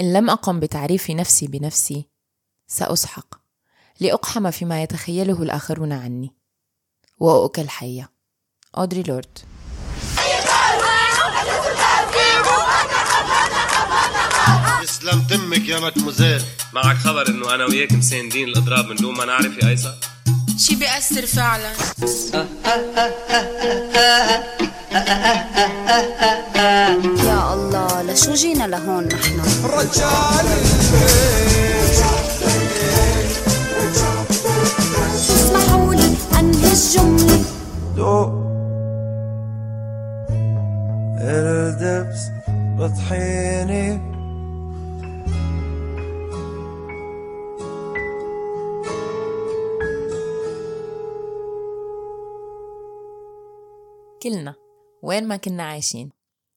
إن لم أقم بتعريف نفسي بنفسي سأسحق لأقحم فيما يتخيله الآخرون عني. وأؤكل حية. أودري لورد يسلم تمك يا مدموزيل معك خبر إنه أنا وياك مساندين الأضراب من دون ما نعرف يا ايسا شي بيأثر فعلا. يا الله لشو جينا لهون نحن؟ اسمحوا لي انهي الجمله الدبس بطحيني. كلنا. وين ما كنا عايشين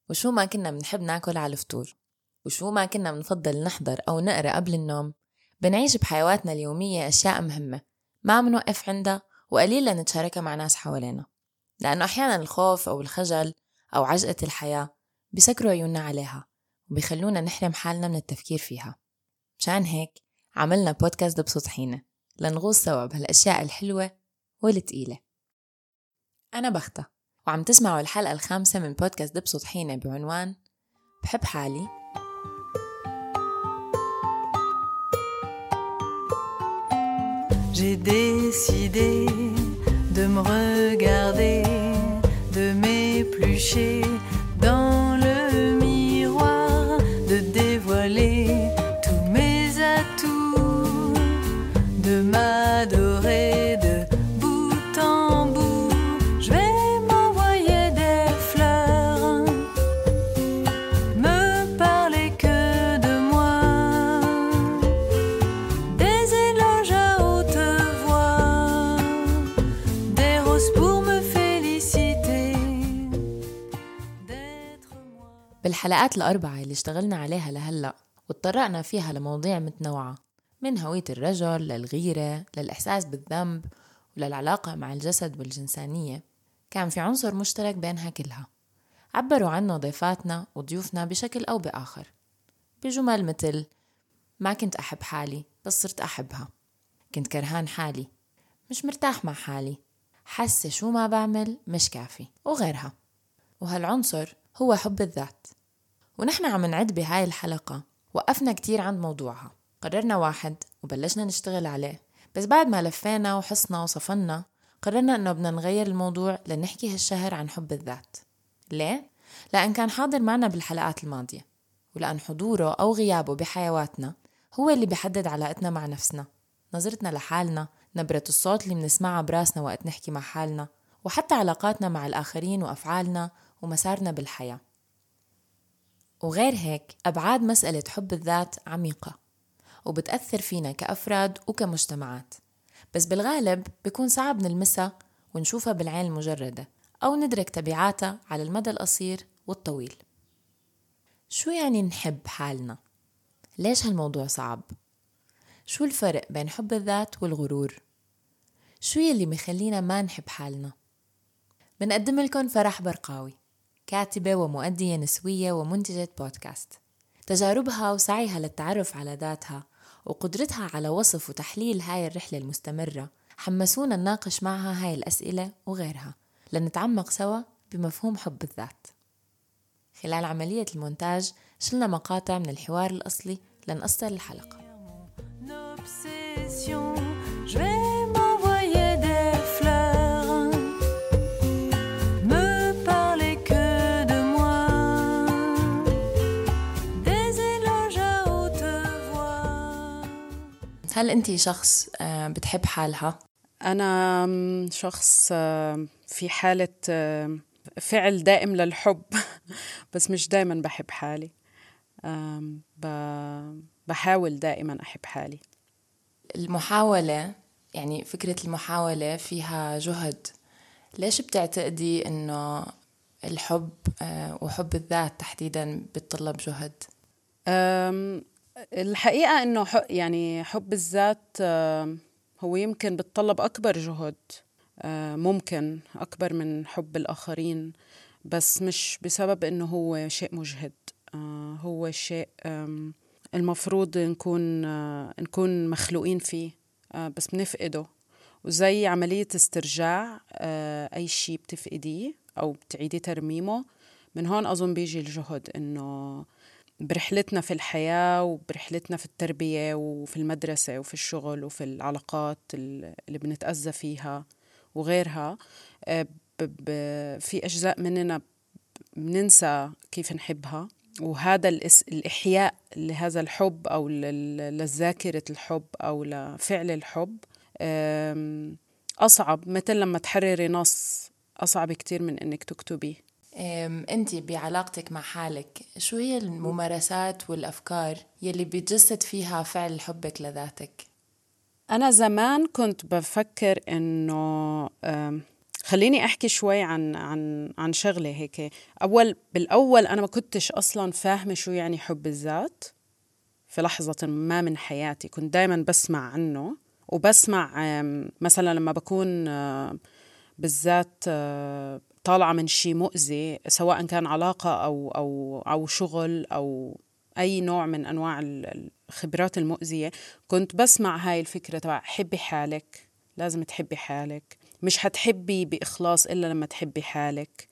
وشو ما كنا بنحب ناكل على الفطور وشو ما كنا بنفضل نحضر أو نقرأ قبل النوم بنعيش بحيواتنا اليومية أشياء مهمة ما منوقف عندها وقليل نتشاركها مع ناس حوالينا لأنه أحيانا الخوف أو الخجل أو عجقة الحياة بيسكروا عيوننا عليها وبيخلونا نحرم حالنا من التفكير فيها. مشان هيك عملنا بودكاست بصوت حينة لنغوص سوا بهالأشياء الحلوة والتقيلة. أنا بختة. وعم تسمعوا الحلقة الخامسة من بودكاست دبسة طحينة بعنوان بحب حالي. J'ai décidé de me regarder, de m'éplucher dans بالحلقات الأربعة اللي اشتغلنا عليها لهلأ واتطرقنا فيها لمواضيع متنوعة من هوية الرجل للغيرة للإحساس بالذنب وللعلاقة مع الجسد والجنسانية. كان في عنصر مشترك بينها كلها. عبروا عنه ضيفاتنا وضيوفنا بشكل أو بآخر. بجمل مثل ما كنت أحب حالي بس صرت أحبها. كنت كرهان حالي مش مرتاح مع حالي. حاسة شو ما بعمل مش كافي. وغيرها. وهالعنصر هو حب الذات. ونحن عم نعد بهاي الحلقة وقفنا كتير عند موضوعها. قررنا واحد وبلشنا نشتغل عليه. بس بعد ما لفينا وحصنا وصفنا قررنا إنه بدنا نغير الموضوع لنحكي هالشهر عن حب الذات. ليه؟ لأن كان حاضر معنا بالحلقات الماضية ولأن حضوره أو غيابه بحيواتنا هو اللي بيحدد علاقتنا مع نفسنا نظرتنا لحالنا نبرة الصوت اللي بنسمعها براسنا وقت نحكي مع حالنا وحتى علاقاتنا مع الآخرين وأفعالنا ومسارنا بالحياة. وغير هيك أبعاد مسألة حب الذات عميقة وبتأثر فينا كأفراد وكمجتمعات بس بالغالب بيكون صعب نلمسها ونشوفها بالعين المجردة أو ندرك تبعاتها على المدى القصير والطويل شو يعني نحب حالنا؟ ليش هالموضوع صعب؟ شو الفرق بين حب الذات والغرور؟ شو يلي مخلينا ما نحب حالنا؟ بنقدم لكم فرح برقاوي كاتبة ومؤدية نسوية ومنتجة بودكاست. تجاربها وسعيها للتعرف على ذاتها وقدرتها على وصف وتحليل هاي الرحلة المستمرة حمسونا نناقش معها هاي الأسئلة وغيرها. لنتعمق سوا بمفهوم حب الذات. خلال عملية المونتاج شلنا مقاطع من الحوار الأصلي لنقصر الحلقة. هل أنت شخص آه، بتحب حالها؟ أنا شخص في حالة فعل دائم للحب بس مش دائما بحب حالي بحاول دائما أحب حالي المحاولة يعني فكرة المحاولة فيها جهد ليش بتعتقدي إنه الحب آه، وحب الذات تحديدا بتطلب جهد؟ الحقيقة إنه ح- يعني حب الذات أم، هو يمكن بتطلب أكبر جهد أه، ممكن أكبر من حب الآخرين بس مش بسبب إنه هو شيء مجهد أه، هو شيء المفروض نكون آه، نكون مخلوقين فيه آه، بس بنفقده. وزي عملية استرجاع آه، أي شيء بتفقديه أو بتعيدي ترميمه من هون أظن بيجي الجهد إنه برحلتنا في الحياة وبرحلتنا في التربية وفي المدرسة وفي الشغل وفي العلاقات ال- اللي بنتأذى فيها وغيرها آه، في أجزاء مننا بننسى كيف نحبها وهذا. الإحياء لهذا الحب أو لذاكرة الحب أو لفعل الحب أصعب مثل لما تحرري نص أصعب كتير من إنك تكتبيه أنت بعلاقتك مع حالك شو هي الممارسات والأفكار يلي بيتجسد فيها فعل حبك لذاتك؟ أنا زمان كنت بفكر أم، خليني أحكي شوي عن عن عن شغلة هيك. أول بالأول أنا ما كنتش أصلا فاهمة شو يعني حب الذات في لحظة ما من حياتي. كنت دايما بسمع عنه وبسمع مثلا لما بكون بالذات طالعة من شيء مؤذي سواء كان علاقة أو أو أو شغل أو أي نوع من أنواع ال- الخبرات المؤذية كنت بسمع هاي الفكرة تبع حبي حالك لازم تحبي حالك. مش حتحبي بإخلاص إلا لما تحبي حالك.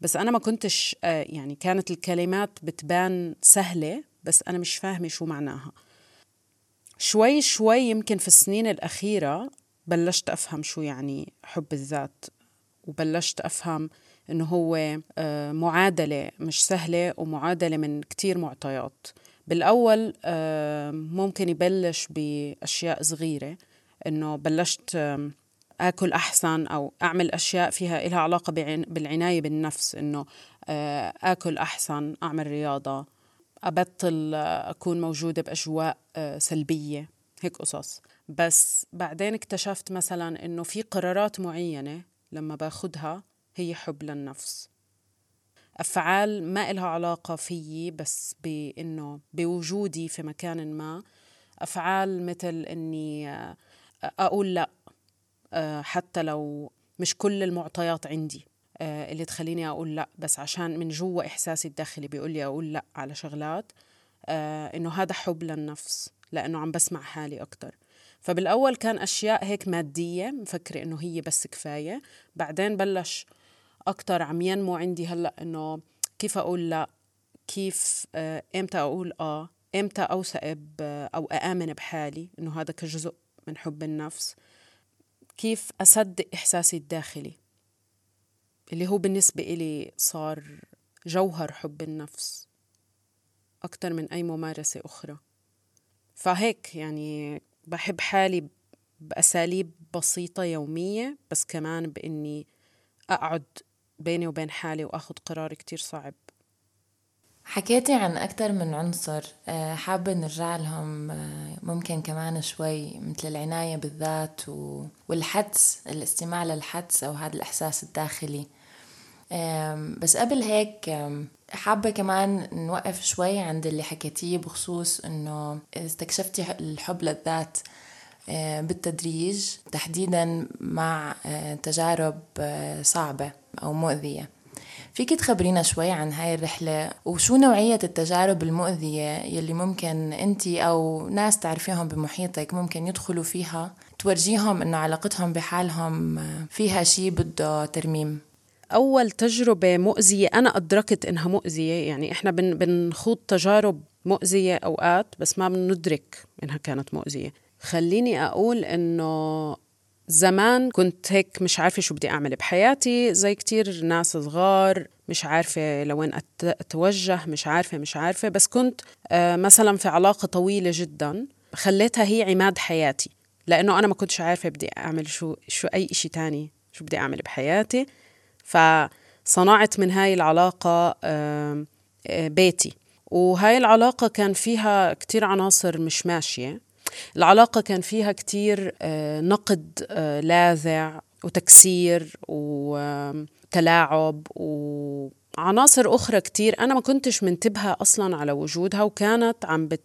بس أنا ما كنتش آه، يعني كانت الكلمات بتبان سهلة بس أنا مش فاهمة شو معناها. شوي شوي يمكن في السنين الأخيرة بلشت أفهم شو يعني حب الذات. وبلشت أفهم إنه هو آه، معادلة مش سهلة ومعادلة من كتير معطيات. بالأول آه، ممكن يبلش بأشياء صغيرة إنه بلشت آم، آكل أحسن أو أعمل أشياء فيها إلها علاقة بعن- بالعناية بالنفس آه، أحسن أعمل رياضة أبطل آه، أكون موجودة بأجواء آه، سلبية هيك قصص. بس بعدين اكتشفت مثلا إنه في قرارات معينة لما باخدها هي حب للنفس. أفعال ما إلها علاقة فيي بس بإنه بوجودي في مكان ما. أفعال مثل إني آه، أقول لأ آه، حتى لو مش كل المعطيات عندي آه، اللي تخليني أقول لأ بس عشان من جوا إحساسي الداخلي بيقول لي أقول لأ على شغلات إنه هذا حب للنفس لأنه عم بسمع حالي أكتر. فبالأول كان أشياء هيك مادية مفكرة إنه هي بس كفاية. بعدين بلش أكتر عم ينمو عندي هلأ إنه كيف أقول لأ كيف آه، إمتى أقول آه إمتى أوثق ب- أو أآمن بحالي إنه هذا كجزء من حب النفس. كيف أصدق إحساسي الداخلي اللي هو بالنسبة إلي صار جوهر حب النفس أكتر من أي ممارسة أخرى. فهيك يعني بحب حالي بأساليب بسيطة يومية بس كمان بإني أقعد بيني وبين حالي وأخذ قرار كتير صعب. حكيتي عن أكثر من عنصر آه، حابة نرجع لهم آه، ممكن كمان شوي مثل العناية بالذات والحدس الاستماع للحدس أو هذا الإحساس الداخلي. بس قبل هيك حابة كمان نوقف شوي عند اللي حكيتيه بخصوص إنه استكشفتي الحب للذات آه، بالتدريج تحديدا مع آه، تجارب آه، صعبة أو مؤذية. فيك تخبرينا شوي عن هاي الرحلة وشو نوعية التجارب المؤذية يلي ممكن أنت أو ناس تعرفيهم بمحيطك ممكن يدخلوا فيها تورجيهم إنه علاقتهم بحالهم فيها شي بده ترميم؟ أول تجربة مؤذية أنا أدركت إنها مؤذية يعني إحنا بن بنخوض تجارب مؤذية أوقات بس ما بندرك إنها كانت مؤذية. خليني أقول إنه زمان كنت هيك مش عارفة شو بدي أعمل بحياتي زي كتير ناس صغار مش عارفة لوين أتوجه مش عارفة مش عارفة بس كنت آه، مثلا في علاقة طويلة جدا خليتها هي عماد حياتي لأنه أنا ما كنتش عارفة بدي أعمل شو شو أي إشي تاني شو بدي أعمل بحياتي. فصنعت من هاي العلاقة آه، بيتي. وهاي العلاقة كان فيها كتير عناصر مش ماشية. العلاقة كان فيها كتير آه، نقد آه، لاذع وتكسير وتلاعب وعناصر أخرى كتير. أنا ما كنتش منتبهة أصلا على وجودها وكانت عم بت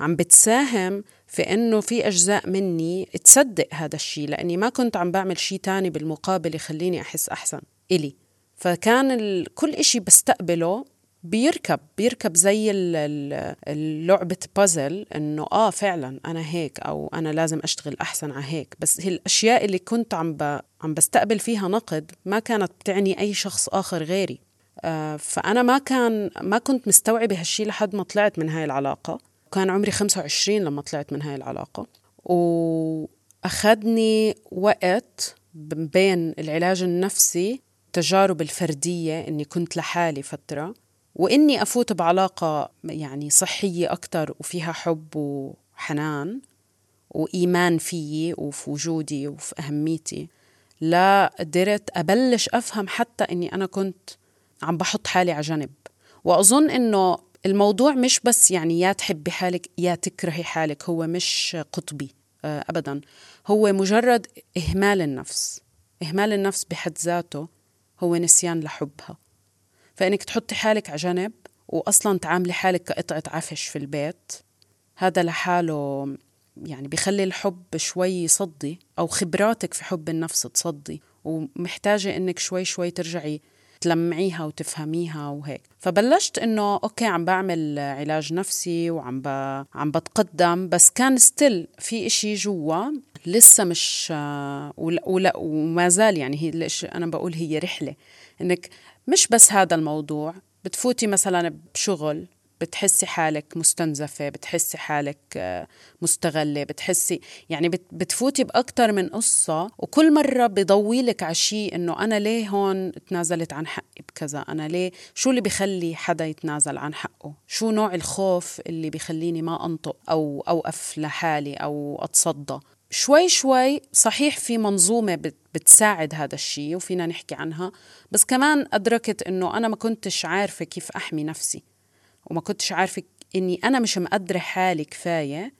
عم بتساهم في إنه في أجزاء مني تصدق هذا الشيء لأني ما كنت عم بعمل شيء تاني بالمقابل يخليني أحس أحسن. إلي. فكان. كل إشي بستقبله بيركب بيركب زي ال- ال- اللعبة بازل إنه آه فعلا أنا هيك أو أنا لازم أشتغل أحسن على هيك. بس الاشياء اللي كنت عم ب... عم بستقبل فيها نقد ما كانت بتعني أي شخص آخر غيري. آه فأنا ما كان ما كنت مستوعبة هالشي لحد ما طلعت من هاي العلاقة. كان عمري 25 لما طلعت من هاي العلاقة. وأخذني وقت بين العلاج النفسي التجارب الفردية إني كنت لحالي فترة وإني أفوت بعلاقة يعني صحية أكتر وفيها حب وحنان وإيمان فيي وفي وجودي وفي أهميتي لا قدرت أبلش أفهم حتى إني أنا كنت عم بحط حالي على جنب. وأظن إنه الموضوع مش بس يعني يا تحبي حالك يا تكرهي حالك هو مش قطبي آه، أبدا. هو مجرد إهمال النفس إهمال النفس بحد ذاته هو نسيان لحبها. فإنك تحطي حالك على جنب وأصلا تعاملي حالك كقطعة عفش في البيت هذا لحاله يعني بخلي الحب شوي يصدي أو خبراتك في حب النفس تصدي ومحتاجة إنك شوي شوي ترجعي تلمعيها وتفهميها وهيك. فبلشت إنه okay عم بعمل علاج نفسي وعم ب... عم بتقدم بس كان still في إشي جوا لسه مش ولا, ولا وما زال يعني هي أنا بقول هي رحلة. إنك مش بس هذا الموضوع بتفوتي مثلا بشغل بتحسي حالك مستنزفة بتحسي حالك آه، مستغلة بتحسي يعني بت- بتفوتي بأكتر من قصة وكل مرة بضوي لك على شيء إنه أنا ليه هون تنازلت عن حقي بكذا؟ أنا ليه؟ شو اللي بخلي حدا يتنازل عن حقه؟ شو نوع الخوف اللي بخليني ما أنطق أو أوقف لحالي أو أتصدى؟ شوي شوي صحيح في منظومة بت- بتساعد هذا الشيء وفينا نحكي عنها بس كمان أدركت إنه أنا ما كنتش عارفة كيف أحمي نفسي. وما كنتش عارفة إني أنا مش مقدرة حالي كفاية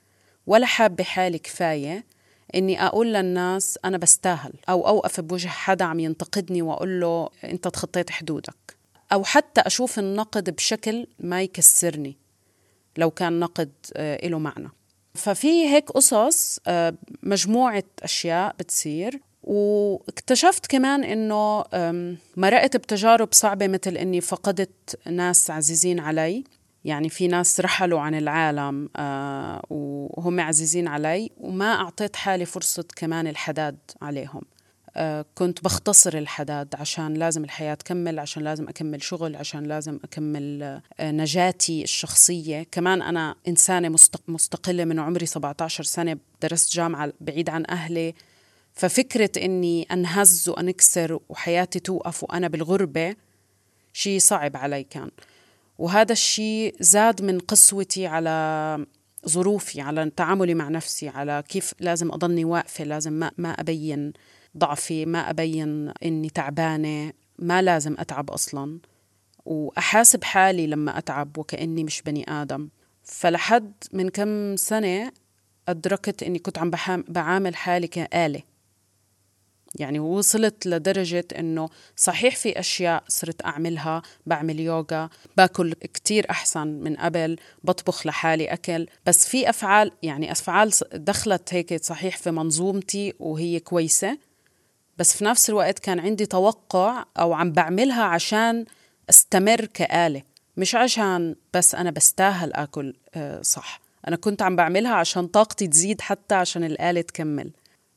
ولا حابة حالي كفاية إني أقول للناس أنا بستاهل أو أوقف بوجه حدا عم ينتقدني وأقول له أنت تخطيت حدودك. أو حتى أشوف النقد بشكل ما يكسرني لو كان نقد آه، له معنى. ففي هيك قصص آه، مجموعة أشياء بتصير. واكتشفت كمان إنه مرقت بتجارب صعبة مثل إني فقدت ناس عزيزين علي. يعني في ناس رحلوا عن العالم آه، وهم عزيزين علي وما أعطيت حالي فرصة كمان الحداد عليهم. آه، كنت بختصر الحداد عشان لازم الحياة تكمل عشان لازم أكمل شغل عشان لازم أكمل آه، نجاتي الشخصية. كمان أنا إنسانة مستق- مستقلة من عمري 17 سنة درست جامعة بعيد عن أهلي. ففكرة إني أنهز وأنكسر وحياتي توقف وأنا بالغربة شيء صعب علي كان. وهذا الشيء زاد من قسوتي على ظروفي على تعاملي مع نفسي على كيف لازم أضلني واقفة لازم ما, ما أبين ضعفي ما أبين إني تعبانة ما لازم أتعب أصلا. وأحاسب حالي لما أتعب وكأني مش بني آدم. فلحد من كم سنة أدركت إني كنت عم بعامل حالي كآلة. يعني وصلت لدرجة إنه صحيح في أشياء صرت أعملها بعمل يوغا باكل كتير أحسن من قبل بطبخ لحالي أكل. بس في أفعال يعني أفعال دخلت هيك صحيح في منظومتي وهي كويسة. بس في نفس الوقت كان عندي توقع أو عم بعملها عشان أستمر كآلة. مش عشان بس أنا بستاهل أكل آه، صح. أنا كنت عم بعملها عشان طاقتي تزيد حتى عشان الآلة تكمل.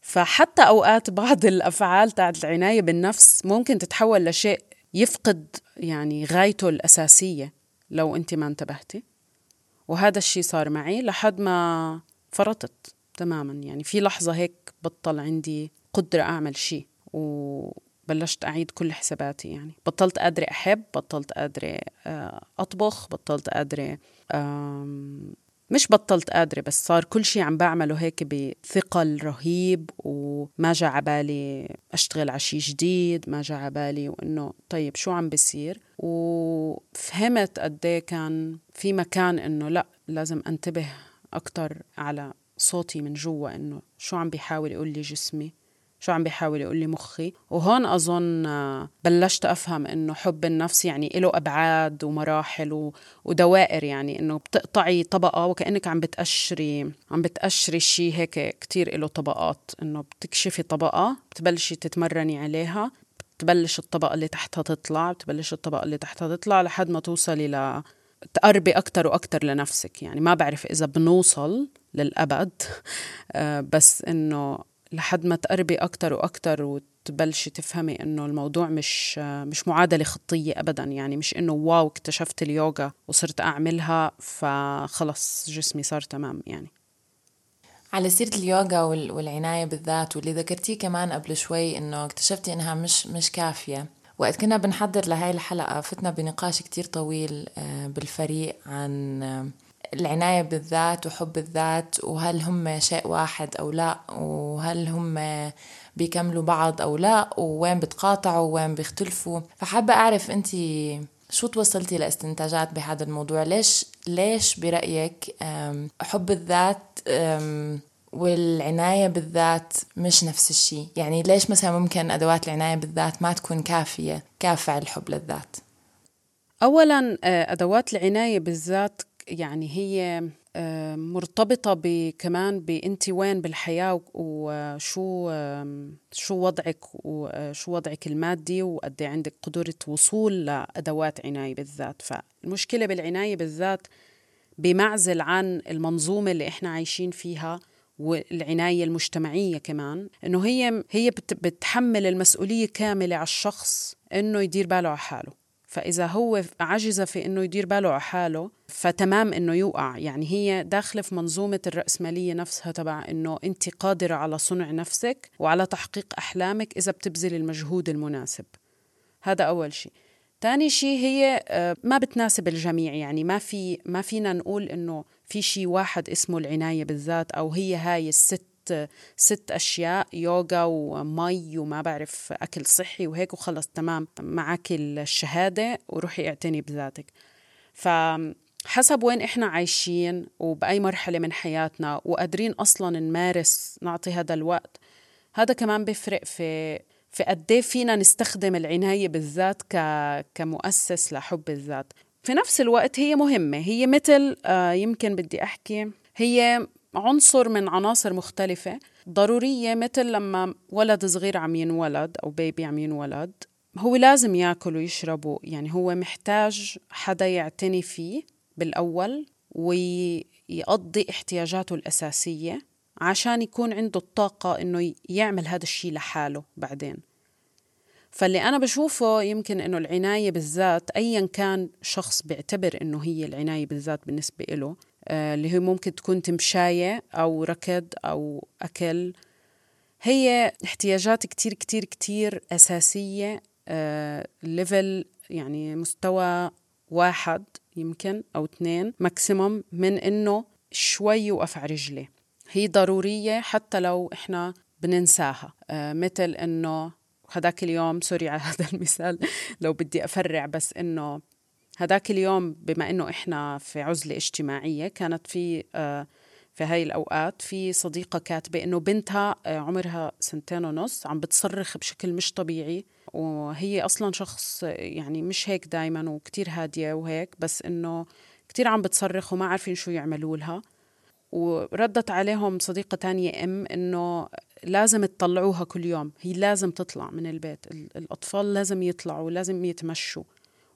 فحتى أوقات بعض الأفعال تاعت العناية بالنفس ممكن تتحول لشيء يفقد يعني غايته الأساسية لو أنت ما انتبهتي. وهذا الشيء صار معي لحد ما فرطت تماما. يعني في لحظة هيك بطل عندي قدرة أعمل شيء وبلشت أعيد كل حساباتي يعني. بطلت قادرة أحب بطلت قادرة آه، أطبخ بطلت قادرة مش بطلت قادرة بس صار كل شيء عم بعمله هيك بثقل رهيب وما جا عبالي أشتغل على شيء جديد ما جا عبالي وإنه طيب شو عم بيصير؟ وفهمت قد إيه كان في مكان إنه لأ لازم أنتبه أكتر على صوتي من جوا إنه شو عم بيحاول يقول لي جسمي. شو عم بيحاول يقول لي مخي وهون أظن آه، بلشت أفهم إنه حب النفس يعني له أبعاد ومراحل. ودوائر يعني إنه بتقطعي طبقة وكأنك عم بتقشري عم بتقشري شيء هيك كتير له طبقات إنه بتكشفي طبقة بتبلشي تتمرني عليها بتبلش الطبقة اللي تحتها تطلع بتبلش الطبقة اللي تحتها تطلع لحد ما توصلي ل تقربي أكتر وأكتر لنفسك يعني ما بعرف إذا بنوصل للأبد آه، بس إنه لحد ما تقربي أكتر وأكتر وتبلشي تفهمي إنه الموضوع مش مش معادلة خطية أبدا. يعني مش إنه واو اكتشفت اليوغا وصرت أعملها فخلص جسمي صار تمام يعني. على سيرة اليوغا وال- والعناية بالذات واللي ذكرتيه كمان قبل شوي إنه اكتشفتي إنها مش مش كافية. وقت كنا بنحضر لهاي الحلقة فتنا بنقاش كتير طويل آه، بالفريق عن آه، العناية بالذات وحب الذات وهل هم شيء واحد أو لا؟ وهل هم بيكملوا بعض أو لا؟ ووين بتقاطعوا؟ ووين بيختلفوا؟ فحابة أعرف أنت شو توصلتي لاستنتاجات بهذا الموضوع؟ ليش ليش برأيك حب الذات والعناية بالذات مش نفس الشيء؟ يعني ليش مثلا ممكن أدوات العناية بالذات ما تكون كافية كافة الحب للذات؟ اولا آه، أدوات العناية بالذات يعني هي آه، مرتبطة ب- كمان بانت وين بالحياة و- وشو آم، شو وضعك وشو وضعك المادي وقد إيه عندك قدرة وصول لأدوات عناية بالذات. فالمشكلة بالعناية بالذات بمعزل عن المنظومة اللي إحنا عايشين فيها والعناية المجتمعية كمان. إنه هي هي بت- بتحمل المسؤولية كاملة على الشخص إنه يدير باله على حاله. فإذا هو عجز في إنه يدير باله على حاله فتمام إنه يوقع. يعني هي داخلة في منظومة الرأسمالية نفسها تبع إنه أنت قادرة على صنع نفسك وعلى تحقيق أحلامك إذا بتبذل المجهود المناسب. هذا أول شيء. تاني شيء هي آه، ما بتناسب الجميع. يعني ما في ما فينا نقول إنه في شيء واحد اسمه العناية بالذات أو هي هاي الست ست أشياء يوغا ومي وما بعرف أكل صحي وهيك وخلص تمام. معك الشهادة وروحي اعتني بذاتك. فحسب وين إحنا عايشين وبأي مرحلة من حياتنا وقادرين أصلا نمارس نعطي هذا الوقت هذا كمان بيفرق في في قد إيه فينا نستخدم العناية بالذات ك كمؤسس لحب الذات. في نفس الوقت هي مهمة هي مثل آه، يمكن بدي أحكي هي عنصر من عناصر مختلفة. ضرورية مثل لما ولد صغير عم ينولد أو بيبي عم ينولد هو لازم ياكل ويشرب يعني هو محتاج حدا يعتني فيه بالأول ويقضي احتياجاته الأساسية عشان يكون عنده الطاقة إنه يعمل هذا الشيء لحاله بعدين. فاللي أنا بشوفه يمكن إنه العناية بالذات أيا كان شخص بيعتبر إنه هي العناية بالذات بالنسبة إله اللي هي ممكن تكون تمشاية أو ركض أو أكل. هي احتياجات كتير كتير كتير أساسية level يعني مستوى واحد يمكن أو اثنين maximum من إنه شوي يوقف على رجليه هي ضرورية حتى لو إحنا بننساها. آه مثل إنه هداك اليوم sorry على هذا المثال لو بدي أفرع بس إنه هداك اليوم بما إنه إحنا في عزلة اجتماعية كانت في آه في هاي الأوقات في صديقة كاتبة إنه بنتها آه عمرها سنتين ونص عم بتصرخ بشكل مش طبيعي. وهي أصلا شخص يعني مش هيك دايما وكتير هادية وهيك بس إنه كتير عم بتصرخ وما عارفين شو يعملوا لها. وردت عليهم صديقة تانية أم إنه لازم تطلعوها كل يوم. هي لازم تطلع من البيت. ال- الأطفال لازم يطلعوا لازم يتمشوا.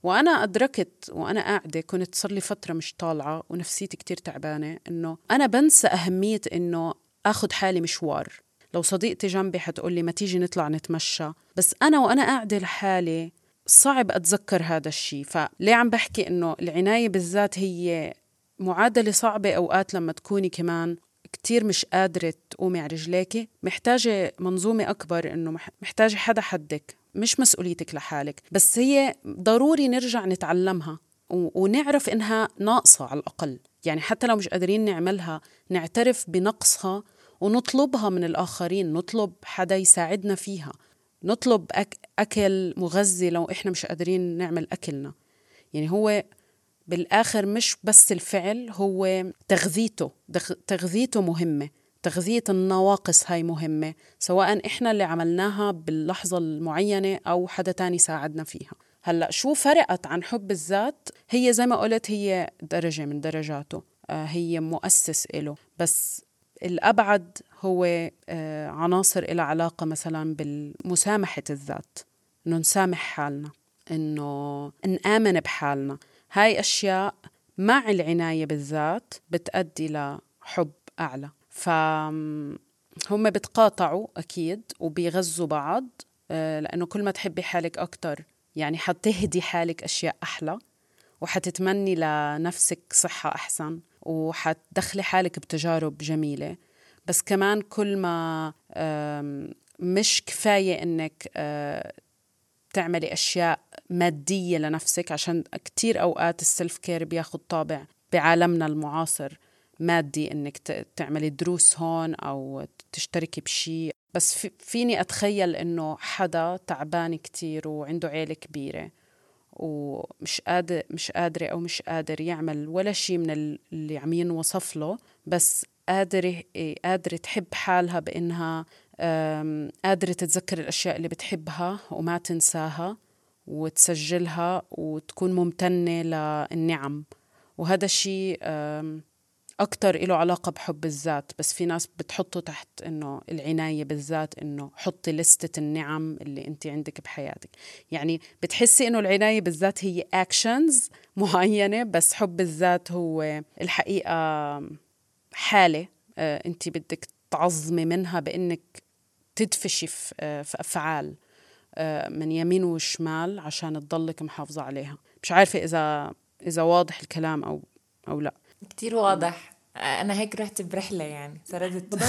وأنا أدركت وأنا قاعدة كنت صار لي فترة مش طالعة ونفسيتي كتير تعبانة إنه أنا بنسى أهمية إنه أخد حالي مشوار. لو صديقتي جنبي حتقول لي ما تيجي نطلع نتمشى. بس أنا وأنا قاعدة لحالي صعب أتذكر هذا الشيء فليه عم بحكي إنه العناية بالذات هي معادلة صعبة أوقات لما تكوني كمان كتير مش قادرة تقومي على رجليكي محتاجة منظومة أكبر إنه مح- محتاجة حدا حدك مش مسؤوليتك لحالك. بس هي ضروري نرجع نتعلمها ونعرف إنها ناقصة على الأقل. يعني حتى لو مش قادرين نعملها نعترف بنقصها ونطلبها من الآخرين نطلب حدا يساعدنا فيها. نطلب أك أكل مغذي لو إحنا مش قادرين نعمل أكلنا. يعني هو بالآخر مش بس الفعل هو تغذيته. تغذيته مهمة. تغذية النواقص هاي مهمة سواء إحنا اللي عملناها باللحظة المعينة أو حدا تاني ساعدنا فيها. هلأ شو فرقت عن حب الذات؟ هي زي ما قلت هي درجة من درجاته. آه، هي مؤسس إله. بس الأبعد هو آه، عناصر إلها علاقة مثلا بالمسامحة الذات. إنه نسامح حالنا. إنه نآمن بحالنا. هاي أشياء مع العناية بالذات بتأدي لحب أعلى. فهم بتقاطعوا أكيد وبيغذوا بعض آه، لأنه كل ما تحبي حالك أكتر يعني حتهدي حالك أشياء أحلى وحتتمني لنفسك صحة أحسن وحتدخلي حالك بتجارب جميلة. بس كمان كل ما مش كفاية إنك آه، تعملي أشياء مادية لنفسك عشان كتير أوقات السلف كير بياخد طابع بعالمنا المعاصر مادي إنك ت- تعملي دروس هون أو تشتركي بشيء بس في- فيني أتخيل إنه حدا تعبان كتير وعنده عيلة كبيرة ومش قادر مش قادرة أو مش قادر يعمل ولا شيء من ال- اللي عم ينوصف له بس قادرة قادرة تحب حالها بإنها آم، قادرة تتذكر الأشياء اللي بتحبها وما تنساها. وتسجلها وتكون ممتنة للنعم. وهذا الشيء أكتر له علاقة بحب الذات. بس في ناس بتحطه تحت إنه العناية بالذات إنه حطي لستة النعم اللي أنت عندك بحياتك. يعني بتحسي إنه العناية بالذات هي أكشنز معينة بس حب الذات هو الحقيقة حالة آه، أنت بدك تعظمي منها بإنك تدفشي في آه، أفعال. من يمين وشمال عشان تضلك محافظة عليها. مش عارفة إذا إذا واضح الكلام أو أو لا. كتير واضح. أنا هيك رحت برحلة يعني سردت.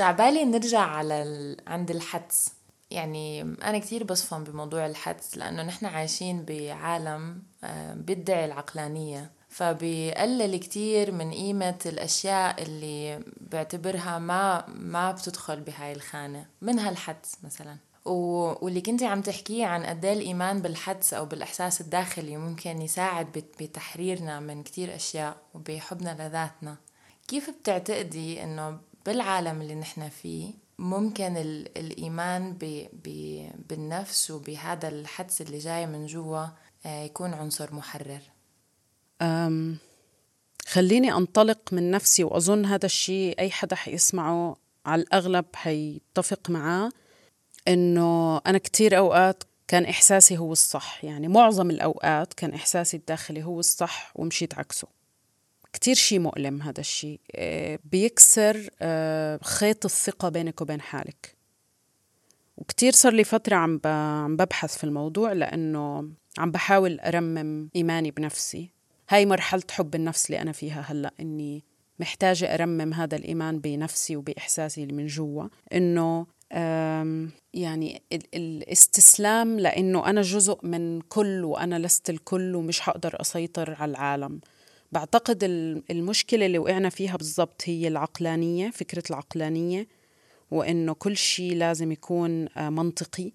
عبالي نرجع على ال... عند الحدس. يعني أنا كتير بصفن بموضوع الحدس لأنه نحن عايشين بعالم آه، بيدعي العقلانية. فبيقلل كتير من قيمة الأشياء اللي بعتبرها ما ما بتدخل بهاي الخانة منها الحدس مثلا. واللي كنتي عم تحكيه عن قد إيه الإيمان بالحدس أو بالإحساس الداخلي ممكن يساعد بت- بتحريرنا من كتير أشياء وبحبنا لذاتنا. كيف بتعتقدي إنه بالعالم اللي نحن فيه ممكن ال- الإيمان ب ب بالنفس وبهذا الحدس اللي جاي من جوا آه، يكون عنصر محرر. أم خليني أنطلق من نفسي وأظن هذا الشيء أي حدا حيسمعه على الأغلب حيتفق معاه إنه أنا كتير أوقات كان إحساسي هو الصح. يعني معظم الأوقات كان إحساسي الداخلي هو الصح ومشيت عكسه. كتير شيء مؤلم هذا الشيء آه، بيكسر آه، خيط الثقة بينك وبين حالك. وكتير صار لي فترة عم عم ببحث في الموضوع لأنه عم بحاول أرمم إيماني بنفسي. هاي مرحلة حب النفس اللي أنا فيها هلأ إني محتاجة أرمم هذا الإيمان بنفسي وبإحساسي اللي من جوا. إنه يعني ال- الاستسلام لأنه أنا جزء من كل وأنا لست الكل ومش هقدر أسيطر على العالم. بعتقد ال- المشكلة اللي وقعنا فيها بالضبط هي العقلانية فكرة العقلانية وإنه كل شيء لازم يكون آه، منطقي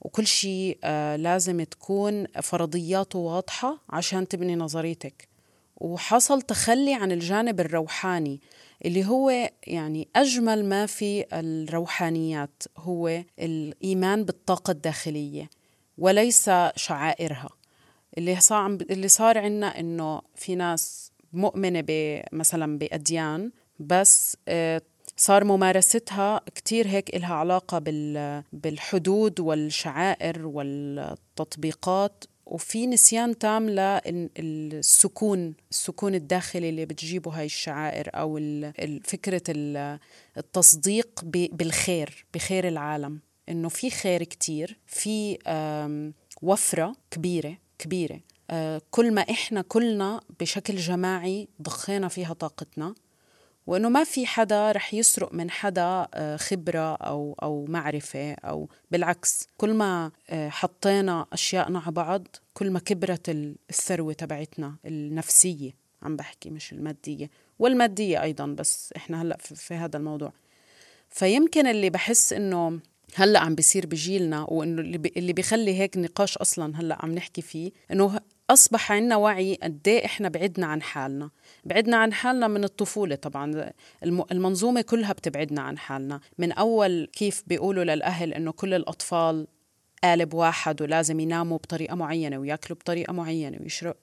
وكل شيء آه، لازم تكون فرضياته واضحة عشان تبني نظريتك. وحصل تخلي عن الجانب الروحاني اللي هو يعني أجمل ما في الروحانيات هو الإيمان بالطاقة الداخلية وليس شعائرها. اللي صار اللي صار عنا إنه في ناس مؤمنة ب- مثلا بأديان بس آه، صار ممارستها كتير هيك إلها علاقة بال- بالحدود والشعائر والتطبيقات وفي نسيان تام للسكون السكون الداخلي اللي بتجيبه هاي الشعائر أو فكرة ال- التصديق بالخير بخير العالم. إنه في خير كتير في وفرة كبيرة. كبيرة. آه، كل ما إحنا كلنا بشكل جماعي ضخينا فيها طاقتنا وإنه ما في حدا رح يسرق من حدا آه، خبرة أو أو معرفة أو بالعكس. كل ما آه، حطينا اشيائنا على بعض كل ما كبرت ال- الثروة تبعتنا النفسية عم بحكي مش المادية والمادية أيضا بس إحنا هلأ في, في هذا الموضوع. فيمكن اللي بحس إنه هلأ عم بيصير بجيلنا وإنه اللي, اللي بيخلي هيك نقاش أصلا هلأ عم نحكي فيه إنه أصبح عندنا وعي قد إيه إحنا بعدنا عن حالنا. بعدنا عن حالنا من الطفولة طبعا. الم- المنظومة كلها بتبعدنا عن حالنا. من أول كيف بيقولوا للأهل إنه كل الأطفال قالب واحد ولازم يناموا بطريقة معينة وياكلوا بطريقة معينة ويشرب.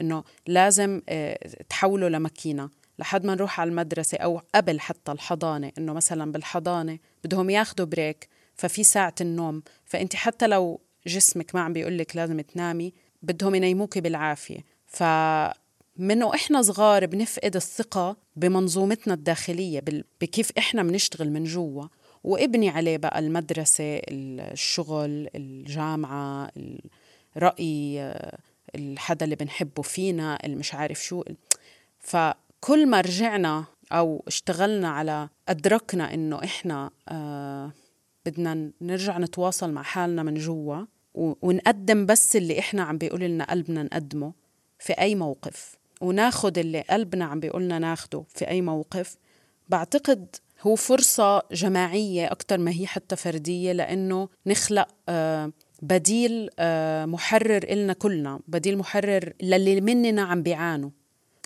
إنه لازم آه، تحولوا لماكينة. لحد ما نروح على المدرسة أو قبل حتى الحضانة إنه مثلا بالحضانة بدهم ياخذوا بريك ففي ساعة النوم. فأنت حتى لو جسمك ما عم بيقول لك لازم تنامي بدهم ينيموكي بالعافية. ف من وإحنا صغار بنفقد الثقة بمنظومتنا الداخلية بال- بكيف إحنا بنشتغل من جوا. وابني عليه بقى المدرسة الشغل الجامعة الرأي آه، الحدا اللي بنحبه فينا اللي مش عارف شو. فكل ما رجعنا أو اشتغلنا على أدركنا إنه إحنا آه بدنا نرجع نتواصل مع حالنا من جوا ونقدم بس اللي إحنا عم بيقول لنا قلبنا نقدمه في أي موقف. وناخد اللي قلبنا عم بيقولنا ناخده في أي موقف. بعتقد هو فرصة جماعية أكتر ما هي حتى فردية لأنه نخلق آه، بديل آه، محرر إلنا كلنا بديل محرر للي مننا عم بيعانوا.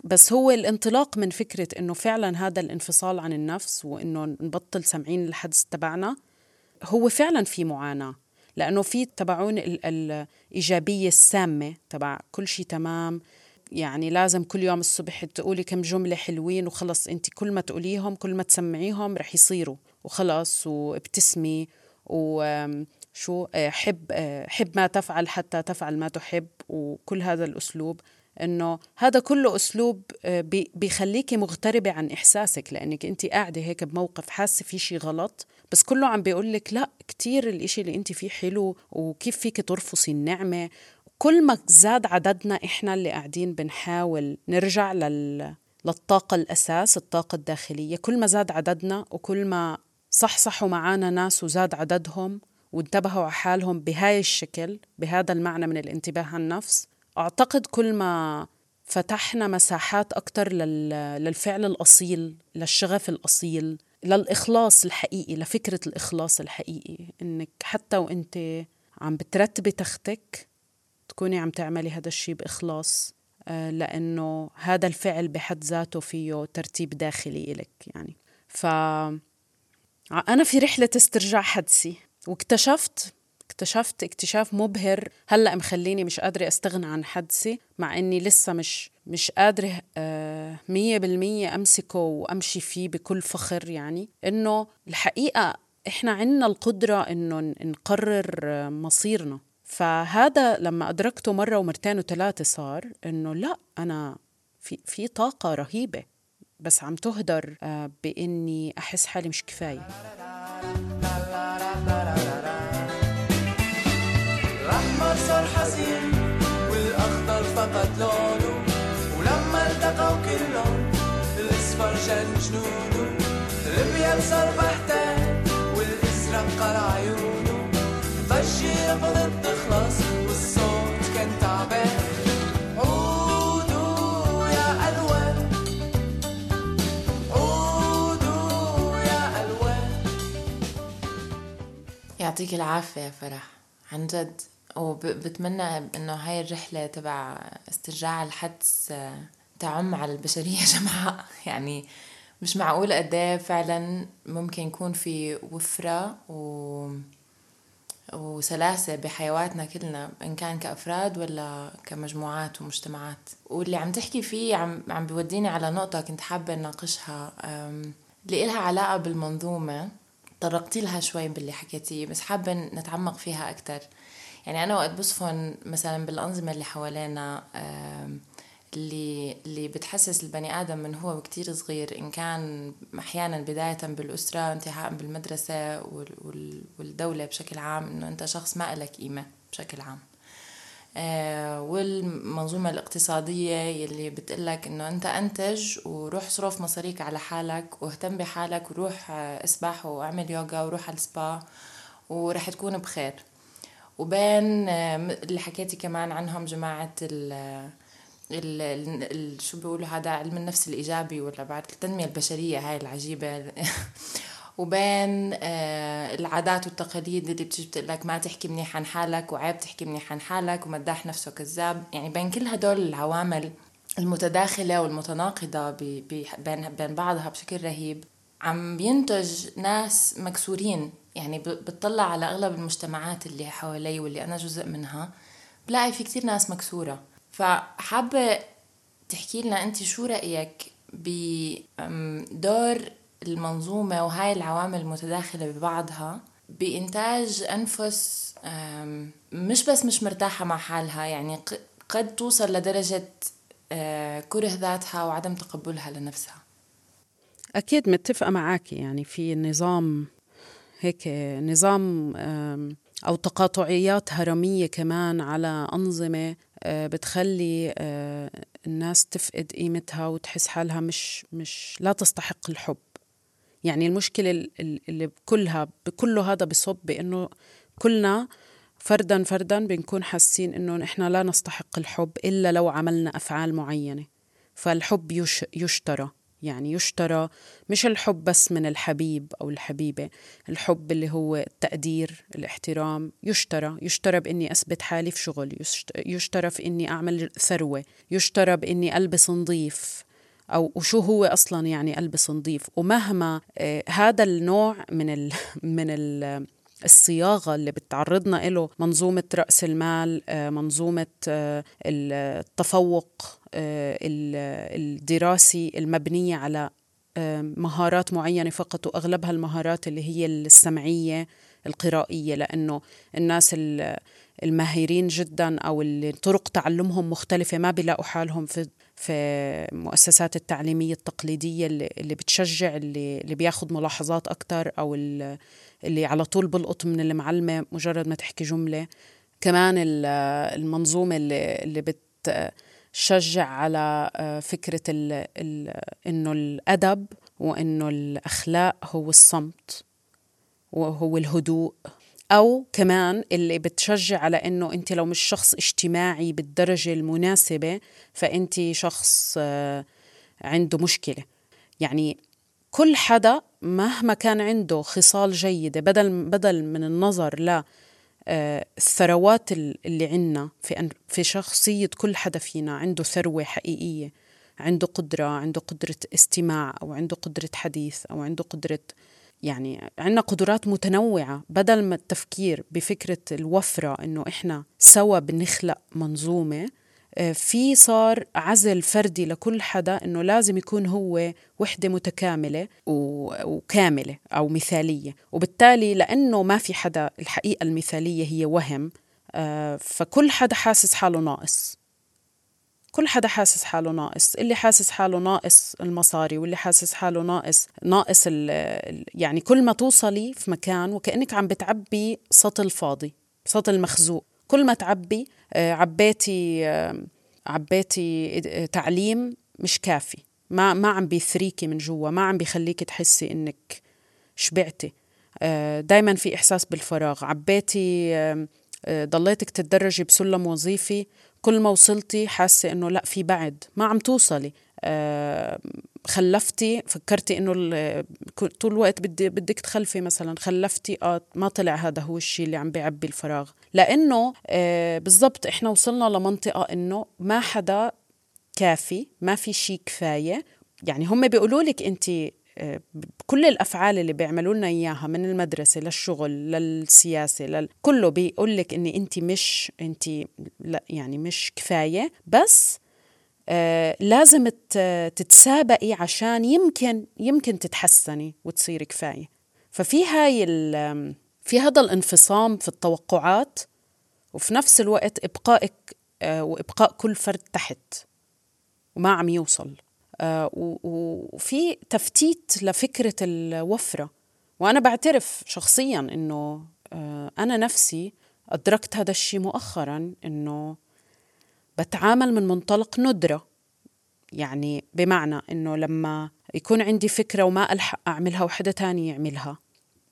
بس هو الانطلاق من فكرة إنه فعلا هذا الانفصال عن النفس وإنه نبطل سمعين الحدث تبعنا هو فعلا في معاناة لأنه في تبعون ال- الإيجابية السامة تبع كل شيء تمام. يعني لازم كل يوم الصبح تقولي كم جملة حلوين وخلص أنت كل ما تقوليهم كل ما تسمعيهم رح يصيروا. وخلص وابتسمي وشو حب آه، حب ما تفعل حتى تفعل ما تحب. وكل هذا الأسلوب إنه هذا كله أسلوب آه، بي- بيخليكي مغتربة عن إحساسك لأنك أنت قاعدة هيك بموقف حاسة في شيء غلط بس كله عم بيقول لك لا كتير الإشي اللي أنت فيه حلو وكيف فيك ترفصي النعمة. كل ما زاد عددنا إحنا اللي قاعدين بنحاول نرجع لل للطاقة الأساس الطاقة الداخلية كل ما زاد عددنا وكل ما صحصحوا معانا ناس وزاد عددهم وانتبهوا على حالهم بهاي الشكل بهذا المعنى من الانتباه عن النفس أعتقد كل ما فتحنا مساحات أكتر لل... للفعل الأصيل للشغف الأصيل للإخلاص الحقيقي لفكرة الإخلاص الحقيقي. إنك حتى وإنت عم بترتبي تختك تكوني عم تعملي هذا الشيء بإخلاص آه، لأنه هذا الفعل بحد ذاته فيه ترتيب داخلي إلك يعني. ف أنا في رحلة استرجاع حدسي واكتشفت اكتشفت اكتشاف مبهر هلأ مخليني مش قادرة استغنى عن حدسي مع إني لسه مش مش قادرة آه، مية بالمية أمسكه وأمشي فيه بكل فخر يعني. إنه الحقيقة إحنا عنا القدرة إنه نقرر آه، مصيرنا. فهذا لما أدركته مرة ومرتين وثلاثة صار إنه لأ أنا في في طاقة رهيبة بس عم تهدر آه، بإني أحس حالي مش كفاية. لونه ولما التقوا كلهم الأصفر جن جنونه الأبيض صار بحتان والأزرق قلع عيونه. ضجة رفضت تخلص والصوت كان تعبان. عودوا يا ألوان عودوا يا ألوان. يعطيك العافية يا فرح عن جد. وبتمنى إنه هاي الرحلة تبع استرجاع الحدس آه، تعم على البشرية جمعاء يعني مش معقول قد إيه فعلا ممكن يكون في وفرة و وسلاسة بحيواتنا كلنا إن كان كأفراد ولا كمجموعات ومجتمعات. واللي عم تحكي فيه عم, عم بيوديني على نقطة كنت حابة نناقشها أم، اللي إلها علاقة بالمنظومة. طرقتي لها شوي باللي حكيتيه بس حابة نتعمق فيها أكتر. يعني أنا وقت بصفن مثلا بالأنظمة اللي حوالينا اللي اللي بتحسس البني آدم من هو كتير صغير إن كان أحيانا بداية بالأسرة انتهاء بالمدرسة وال- وال- والدولة بشكل عام إنه أنت شخص ما لك قيمة بشكل عام. آه، والمنظومة الاقتصادية يلي بتقلك إنه أنت أنتج وروح صرف مصاريك على حالك واهتم بحالك وروح آه، اسبح وأعمل يوغا وروح على السبا ورح تكون بخير. وبين آه، اللي حكيتي كمان عنهم جماعة ال شو بيقولوا هذا علم النفس الإيجابي ولا بعد التنمية البشرية هاي العجيبة. وبين آه، العادات والتقاليد اللي بتجي بتقول لك ما تحكي منيح عن حالك وعيب تحكي منيح عن حالك ومداح نفسه كذاب. يعني بين كل هدول العوامل المتداخلة والمتناقضة بين بين بعضها بشكل رهيب عم بينتج ناس مكسورين. يعني بتطلع على أغلب المجتمعات اللي حوالي واللي أنا جزء منها بلاقي في كتير ناس مكسورة. فحابة تحكي لنا أنت شو رأيك بدور المنظومة وهاي العوامل المتداخلة ببعضها بإنتاج أنفس أم، مش بس مش مرتاحة مع حالها يعني قد توصل لدرجة آه، كره ذاتها وعدم تقبلها لنفسها. أكيد متفقة معك يعني في نظام هيك نظام أو تقاطعيات هرمية كمان على أنظمة آه، بتخلي آه، الناس تفقد قيمتها وتحس حالها مش مش لا تستحق الحب. يعني المشكلة ال- ال- اللي بكلها بكله هذا بصب بأنه كلنا فردا فردا بنكون حاسين إنه نحن لا نستحق الحب إلا لو عملنا أفعال معينة. فالحب يش يشترى. يعني يشترى مش الحب بس من الحبيب أو الحبيبة الحب اللي هو التقدير الاحترام يشترى يشترى بإني أثبت حالي في شغل يشت- يشترى في إني أعمل ثروة يشترى بإني ألبس نظيف أو وشو هو أصلا يعني ألبس نظيف؟ ومهما آه هذا النوع من ال من ال الصياغة اللي بتعرضنا له منظومة رأس المال آه، منظومة آه، التفوق آه، ال- الدراسي المبنية على مهارات معينة فقط وأغلبها المهارات اللي هي السمعية القرائية لأنه الناس ال- الماهرين جدا أو اللي طرق تعلمهم مختلفة ما بيلاقوا حالهم في في المؤسسات التعليمية التقليدية اللي, بتشجع اللي, اللي بياخد ملاحظات أكتر أو ال- اللي على طول بلقط من المعلمة مجرد ما تحكي جملة. كمان ال- المنظومة اللي, اللي بتشجع على آه، فكرة ال ال إنه الأدب وإنه الأخلاق هو الصمت وهو الهدوء. أو كمان اللي بتشجع على إنه أنت لو مش شخص اجتماعي بالدرجة المناسبة فأنت شخص آه، عنده مشكلة. يعني كل حدا مهما كان عنده خصال جيدة بدل بدل من النظر ل آه، الثروات ال- اللي عنا في في شخصية كل حدا فينا عنده ثروة حقيقية عنده قدرة عنده قدرة استماع أو عنده قدرة حديث أو عنده قدرة يعني عندنا قدرات متنوعة بدل ما التفكير بفكرة الوفرة إنه إحنا سوا بنخلق منظومة آه، في صار عزل فردي لكل حدا إنه لازم يكون هو وحدة متكاملة وكاملة أو مثالية. وبالتالي لأنه ما في حدا الحقيقة المثالية هي وهم آه، فكل حدا حاسس حاله ناقص. كل حدا حاسس حاله ناقص. اللي حاسس حاله ناقص المصاري واللي حاسس حاله ناقص ناقص يعني كل ما توصلي في مكان وكأنك عم بتعبي سطل فاضي سطل مخزوق كل ما تعبي آه، عبيتي آه، عبيتي آه، تعليم مش كافي. ما ما عم بيثريكي من جوا ما عم بيخليكي تحسي إنك شبعتي. دائما في إحساس بالفراغ. عبيتي ضليتك تتدرجي بسلم وظيفي كل ما وصلتي حاسة إنه لا في بعد. ما عم توصلي. آه، خلفتي فكرتي إنه طول الوقت بدي بدك تخلفي مثلا. خلفتي آه ما طلع هذا هو الشيء اللي عم بيعبي الفراغ. لإنه آه بالضبط إحنا وصلنا لمنطقة إنه ما حدا كافي ما في شيء كفاية. يعني هم بيقولوا لك انت كل الأفعال اللي بيعملوا لنا إياها من المدرسة للشغل للسياسة لل... كله بيقول لك إني انت مش انت لا يعني مش كفاية بس آه لازم تتسابقي عشان يمكن يمكن تتحسني وتصيري كفاية. ففي هاي ال- في هذا الانفصام في التوقعات وفي نفس الوقت إبقائك آه وإبقاء كل فرد تحت وما عم يوصل. وفي تفتيت لفكرة الوفرة. وأنا بعترف شخصيا أنه آه، أنا نفسي أدركت هذا الشيء مؤخرا أنه بتعامل من منطلق ندرة. يعني بمعنى أنه لما يكون عندي فكرة وما ألحق أعملها وحدة تاني يعملها.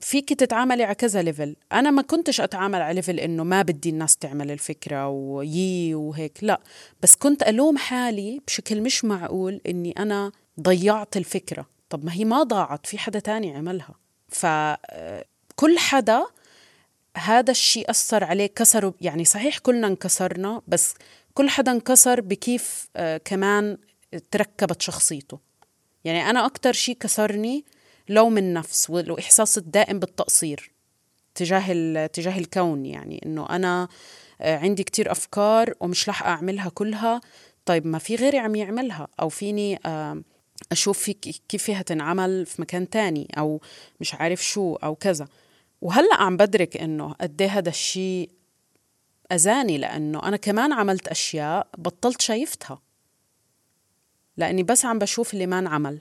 فيك تتعاملي على كذا level أنا ما كنتش أتعامل على level إنه ما بدي الناس تعمل الفكرة ويي وهيك لا. بس كنت ألوم حالي بشكل مش معقول إني أنا ضيعت الفكرة. طب ما هي ما ضاعت في حدا تاني عملها. فكل حدا هذا الشيء أثر عليه كسره يعني صحيح كلنا انكسرنا بس كل حدا انكسر بكيف آه، كمان تركبت شخصيته. يعني أنا أكتر شيء كسرني لوم النفس والإحساس الدائم بالتقصير تجاه تجاه الكون يعني إنه أنا آه، عندي كتير أفكار ومش رح أعملها كلها. طيب ما في غيري عم يعملها؟ أو فيني آه، أشوف في كيف فيها تنعمل في مكان تاني؟ أو مش عارف شو أو كذا. وهلأ عم بدرك إنه قد إيه هذا الشيء أذاني لأنه أنا كمان عملت أشياء بطلت شايفتها. لأني بس عم بشوف اللي ما انعمل.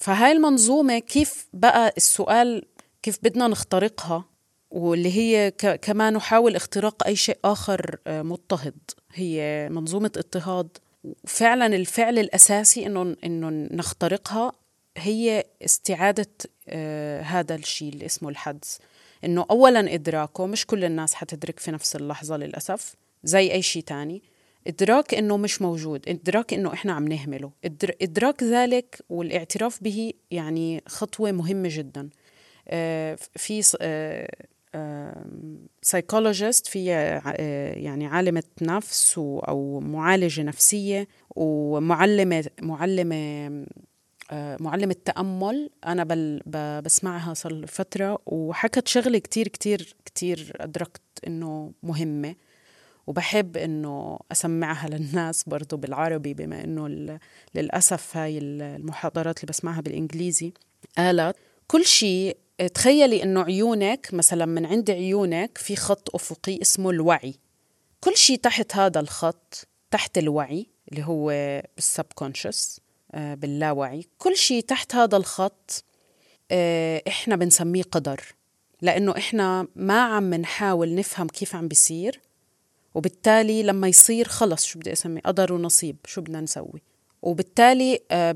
فهاي المنظومة كيف بقى السؤال كيف بدنا نخترقها؟ واللي هي ك- كمان نحاول اختراق أي شيء آخر آه، مضطهد. هي منظومة اضطهاد. فعلا الفعل الأساسي إنه إنه نخترقها هي استعادة آه، هذا الشيء اللي اسمه الحدس. إنه أولا إدراكه مش كل الناس حتدرك في نفس اللحظة للأسف زي أي شيء تاني. إدراك إنه مش موجود إدراك إنه إحنا عم نهمله. إدر- إدراك ذلك والاعتراف به يعني خطوة مهمة جدا. آه، في سايكولوجيست في آه، يعني عالمة نفس أو معالجة نفسية ومعلمة معلمة آه، معلمة تأمل. أنا بل بسمعها صار فترة وحكت شغلة كتير كتير كتير أدركت إنه مهمة. وبحب إنه أسمعها للناس برضو بالعربي بما إنه ال- للأسف هاي ال- المحاضرات اللي بسمعها بالإنجليزي. قالت كل شيء تخيلي إنه عيونك مثلا من عند عيونك في خط أفقي اسمه الوعي. كل شيء تحت هذا الخط تحت الوعي اللي هو بالسبكونشس باللاوعي كل شيء تحت هذا الخط آه، إحنا بنسميه قدر. لأنه إحنا ما عم نحاول نفهم كيف عم بيصير. وبالتالي لما يصير خلص شو بدي اسميه قدر ونصيب شو بدنا نسوي؟ وبالتالي آه،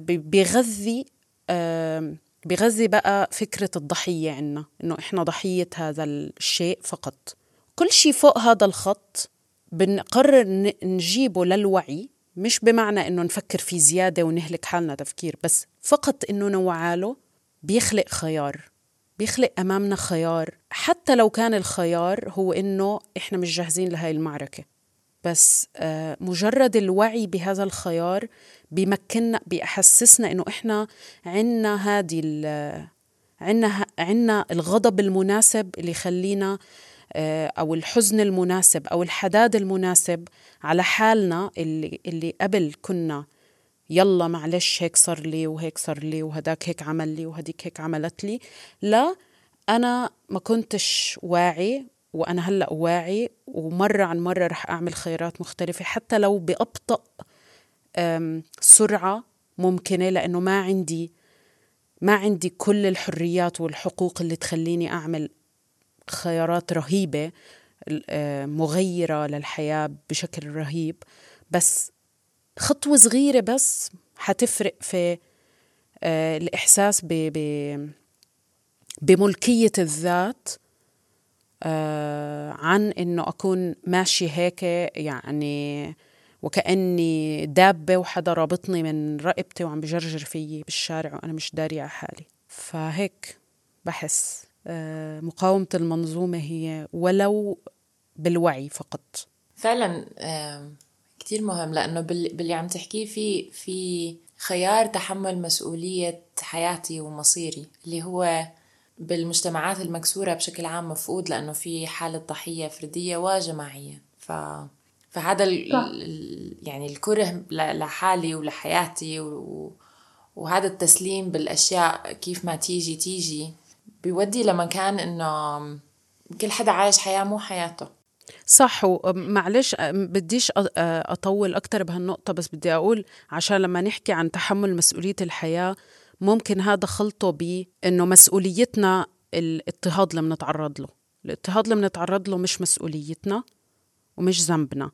آه، بيغذي بقى فكرة الضحية عنا إنه إحنا ضحية هذا الشيء فقط. كل شيء فوق هذا الخط بنقرر نجيبه للوعي مش بمعنى إنه نفكر فيه زيادة ونهلك حالنا تفكير بس فقط إنه نوعاله بيخلق خيار. بيخلق أمامنا خيار حتى لو كان الخيار هو إنه إحنا مش جاهزين لهاي المعركة. بس آه، مجرد الوعي بهذا الخيار بيمكننا بيحسسنا إنه إحنا عنا هذه عنا عنا الغضب المناسب اللي يخلينا آه، أو الحزن المناسب أو الحداد المناسب على حالنا اللي اللي قبل كنا يلا معلش هيك صار لي وهيك صار لي وهداك هيك عمل لي وهديك هيك عملت لي. لا أنا ما كنتش واعي وأنا هلأ واعي ومرة عن مرة رح أعمل خيارات مختلفة حتى لو بأبطأ سرعة ممكنة لأنه ما عندي ما عندي كل الحريات والحقوق اللي تخليني أعمل خيارات رهيبة آه، مغيرة للحياة بشكل رهيب. بس خطوة صغيرة بس حتفرق في آه، الإحساس ب ب بملكية الذات آه، عن إنه أكون ماشي هيك يعني وكأني دابة وحدا رابطني من رقبتي وعم بجرجر فيي بالشارع وأنا مش دارية على حالي. فهيك بحس آه، مقاومة المنظومة هي ولو بالوعي فقط. فعلا كتير مهم لأنه بال- باللي عم تحكيه في في خيار تحمل مسؤولية حياتي ومصيري اللي هو بالمجتمعات المكسورة بشكل عام مفقود لأنه في حالة ضحية فردية وجماعية. ف فهذا ال... يعني الكره لحالي ولحياتي و... وهذا التسليم بالأشياء كيف ما تيجي تيجي بيودي لمكان إنه كل حدا عايش حياة مو حياته. صح ومعلش بديش أطول أكتر بهالنقطة بس بدي أقول عشان لما نحكي عن تحمل مسؤولية الحياة ممكن هذا خلطه بأنه مسؤوليتنا الاضطهاد اللي بنتعرض له. الاضطهاد اللي بنتعرض له مش مسؤوليتنا ومش ذنبنا.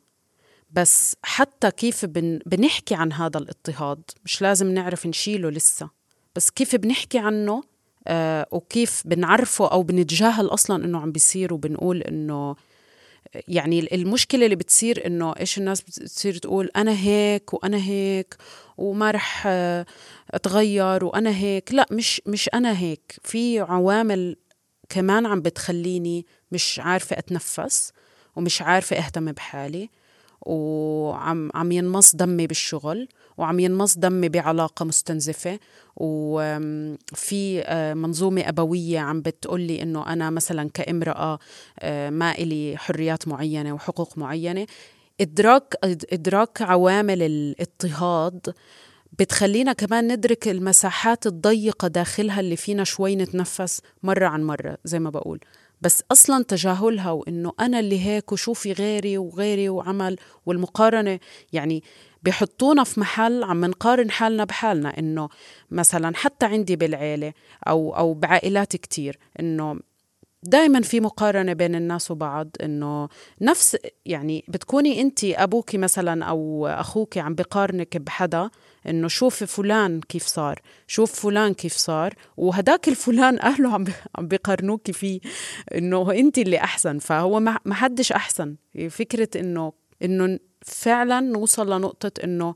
بس حتى كيف بن بنحكي عن هذا الاضطهاد مش لازم نعرف نشيله لسه. بس كيف بنحكي عنه آه وكيف بنعرفه أو بنتجاهل أصلا إنه عم بيصير وبنقول إنه يعني المشكلة اللي بتصير إنه إيش الناس بتصير تقول أنا هيك وأنا هيك وما رح آه، أتغير وأنا هيك. لا مش مش أنا هيك. في عوامل كمان عم بتخليني مش عارفة أتنفس ومش عارفة أهتم بحالي. وعم عم ينمص دمي بالشغل وعم ينمص دمي بعلاقة مستنزفة. وفي آه، منظومة أبوية عم بتقولي إنه أنا مثلا كامرأة آه، ما إلي حريات معينة وحقوق معينة. إدراك إدراك عوامل الاضطهاد بتخلينا كمان ندرك المساحات الضيقة داخلها اللي فينا شوي نتنفس مرة عن مرة زي ما بقول. بس أصلا تجاهلها وإنه أنا اللي هيك وشوفي غيري وغيري وعمل والمقارنة يعني بحطونا في محل عم نقارن حالنا بحالنا إنه مثلا حتى عندي بالعيلة أو أو بعائلات كتير إنه دائما في مقارنة بين الناس وبعض إنه نفس يعني بتكوني انت أبوك مثلا أو أخوك عم بقارنك بحدا إنه شوف فلان كيف صار شوف فلان كيف صار وهداك الفلان أهله عم عم بيقارنوك فيه إنه أنت اللي أحسن فهو ما حدش أحسن. فكرة انه إنه فعلا نوصل لنقطة إنه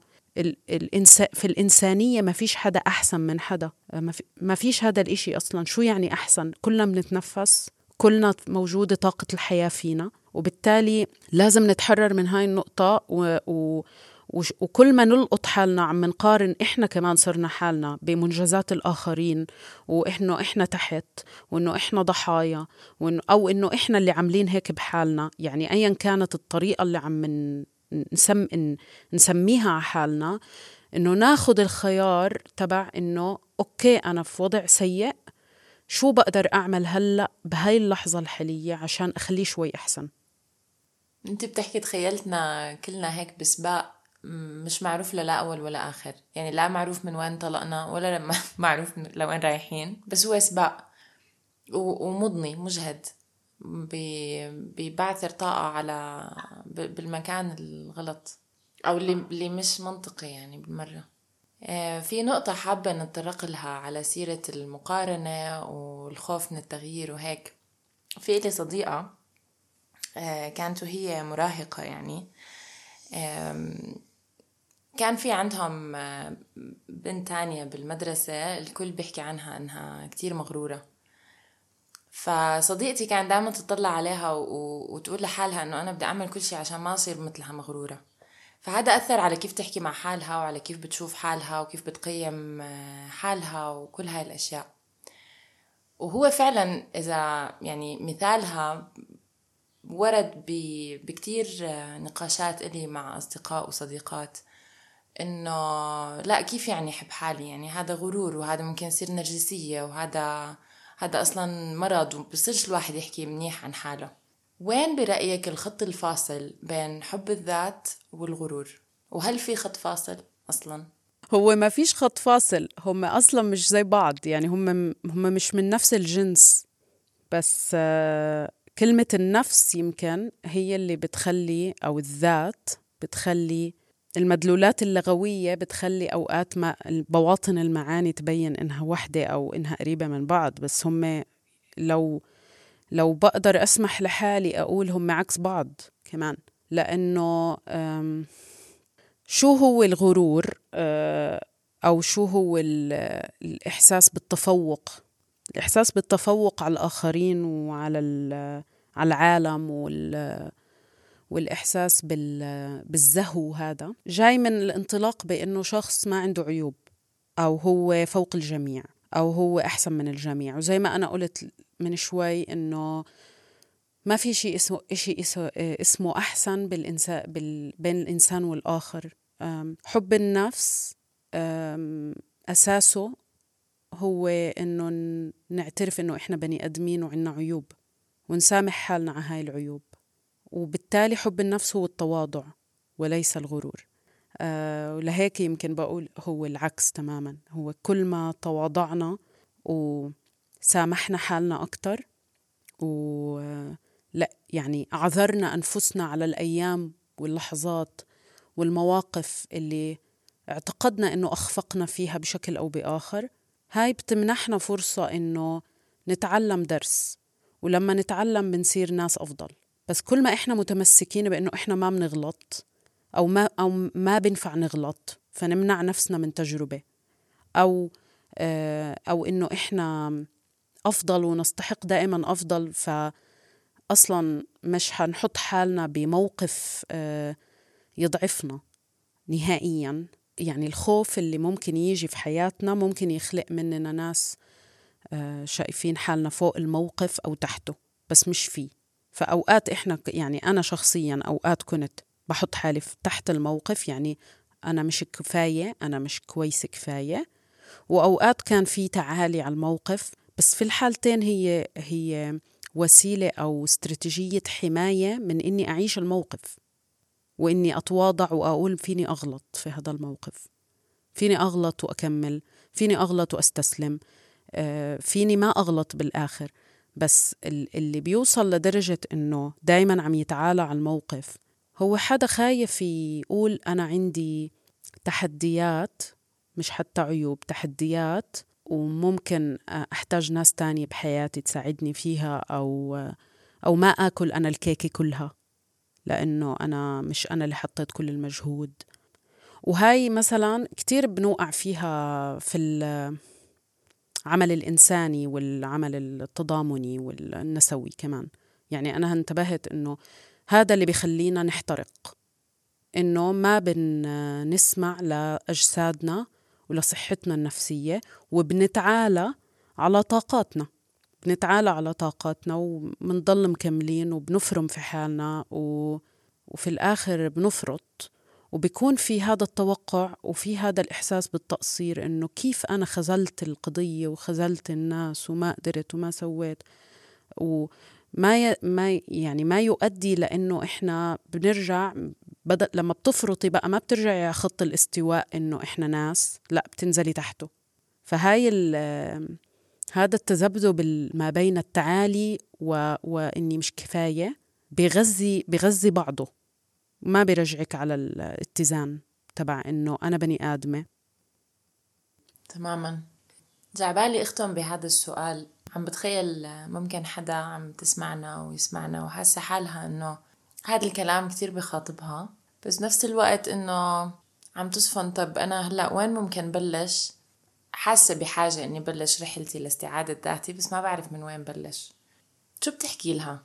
الإنسان في الإنسانية ما فيش حدا أحسن من حدا. ما فيش هذا الإشي أصلا. شو يعني أحسن؟ كلنا بنتنفس كلنا موجودة طاقة الحياة فينا وبالتالي لازم نتحرر من هاي النقطة و, و وكل ما نلقط حالنا عم نقارن إحنا كمان صرنا حالنا بمنجزات الآخرين وانه إحنا تحت وإنه إحنا ضحايا وإنه أو إنه إحنا اللي عاملين هيك بحالنا. يعني ايا كانت الطريقة اللي عم نسم نسميها على حالنا إنه ناخذ الخيار تبع إنه أوكي أنا في وضع سيء شو بقدر أعمل هلأ بهاي اللحظة الحالية عشان أخليه شوي أحسن؟ أنت بتحكي تخيلتنا كلنا هيك بسباق مش معروف لا أول ولا آخر. يعني لا معروف من وين طلقنا ولا لما معروف لوين رايحين. بس هو سباق ومضني مجهد. ببعثر طاقة على بالمكان الغلط. أو اللي, اللي مش منطقي يعني بالمرة. آه، في نقطة حابة نتطرق لها على سيرة المقارنة والخوف من التغيير وهيك. في لي صديقة آه، كانت وهي مراهقة يعني. كان في عندهم آه، بنت تانية بالمدرسة الكل بيحكي عنها إنها كتير مغرورة. فصديقتي كان دائما تطلع عليها. وتقول لحالها إنه أنا بدي أعمل كل شيء عشان ما أصير مثلها مغرورة. فهذا أثر على كيف تحكي مع حالها وعلى كيف بتشوف حالها وكيف بتقيم آه، حالها وكل هاي الأشياء. وهو فعلا إذا يعني مثالها ورد بكتير آه، نقاشات إلي مع أصدقاء وصديقات. إنه لا كيف يعني أحب حالي؟ يعني هذا غرور وهذا ممكن يصير نرجسية وهذا هذا أصلا مرض وبصيرش الواحد يحكي منيح عن حاله. وين برأيك الخط الفاصل بين حب الذات والغرور؟ وهل في خط فاصل أصلا؟ هو ما فيش خط فاصل هم أصلا مش زي بعض يعني هم هم مش من نفس الجنس. بس كلمة النفس يمكن هي اللي بتخلي أو الذات بتخلي المدلولات اللغوية بتخلي أوقات ما بواطن المعاني تبين إنها وحدة أو إنها قريبة من بعض بس هم لو لو بقدر أسمح لحالي أقول هم عكس بعض كمان. لأنه شو هو الغرور آه، أو شو هو الإحساس بالتفوق؟ الإحساس بالتفوق على الآخرين وعلى على العالم وال والإحساس بالزهو هذا جاي من الانطلاق بأنه شخص ما عنده عيوب أو هو فوق الجميع أو هو أحسن من الجميع. وزي ما أنا قلت من شوي أنه ما في شيء اسمه شيء اسمه أحسن بالإنسان بين الإنسان والآخر. حب النفس أساسه هو إنه نعترف إنه إحنا بني آدمين وعنا عيوب ونسامح حالنا على هاي العيوب. وبالتالي حب النفس هو التواضع وليس الغرور. أه ولهيك يمكن بقول هو العكس تماما. هو كل ما تواضعنا وسامحنا حالنا أكتر و لا يعني أعذرنا أنفسنا على الأيام واللحظات والمواقف اللي اعتقدنا إنه أخفقنا فيها بشكل أو بآخر. هاي بتمنحنا فرصة إنه نتعلم درس ولما نتعلم بنصير ناس أفضل. بس كل ما إحنا متمسكين بإنه إحنا ما بنغلط أو ما أو ما بنفع نغلط فنمنع نفسنا من تجربة. أو آه، أو إنه إحنا أفضل ونستحق دائما أفضل فاصلا مش حنحط حالنا بموقف آه، يضعفنا نهائيا. يعني الخوف اللي ممكن يجي في حياتنا ممكن يخلق مننا ناس آه، شايفين حالنا فوق الموقف أو تحته بس مش فيه. فأوقات إحنا ك- يعني أنا شخصيا أوقات كنت بحط حالي تحت الموقف يعني أنا مش كفاية أنا مش كويسة كفاية. وأوقات كان في تعالي على الموقف بس في الحالتين هي هي وسيلة أو استراتيجية حماية من إني أعيش الموقف وإني أتواضع وأقول فيني أغلط في هذا الموقف. فيني أغلط وأكمل فيني أغلط وأستسلم آه، فيني ما أغلط بالآخر. بس ال- اللي بيوصل لدرجة إنه دائما عم يتعالى على الموقف هو حدا خايف يقول أنا عندي تحديات مش حتى عيوب تحديات وممكن أحتاج ناس تانية بحياتي تساعدني فيها أو أو ما آكل أنا الكيكة كلها لأنه أنا مش أنا اللي حطيت كل المجهود. وهاي مثلا كتير بنوقع فيها في العمل الإنساني والعمل التضامني والنسوي كمان. يعني أنا انتبهت إنه هذا اللي بيخلينا نحترق إنه ما بنسمع لأجسادنا ولصحتنا النفسية وبنتعالى على طاقاتنا. بنتعالى على طاقاتنا وبنضل مكملين وبنفرم في حالنا و... وفي الآخر بنفرط. وبيكون في هذا التوقع وفي هذا الإحساس بالتقصير إنه كيف أنا خذلت القضية وخذلت الناس وما قدرت وما سويت. وما ي... ما يعني ما يؤدي لأنه إحنا بنرجع بدل لما بتفرطي بقى ما بترجعي على خط الاستواء إنه إحنا ناس لا بتنزلي تحته. فهاي ال... هذا التذبذب ما بين التعالي و... وإني مش كفاية بغذي بغذي بعضه. ما بيرجعك على الاتزان تبع إنه أنا بني آدمة. تماما. جعبالي أختم بهذا السؤال. عم بتخيل ممكن حدا عم تسمعنا ويسمعنا وحاسة حالها إنه هذا الكلام كتير بخاطبها بس بنفس الوقت إنه عم تصفن طب أنا هلأ وين ممكن بلش؟ حاسة بحاجة إني بلش رحلتي لاستعادة ذاتي بس ما بعرف من وين بلش. شو بتحكي لها؟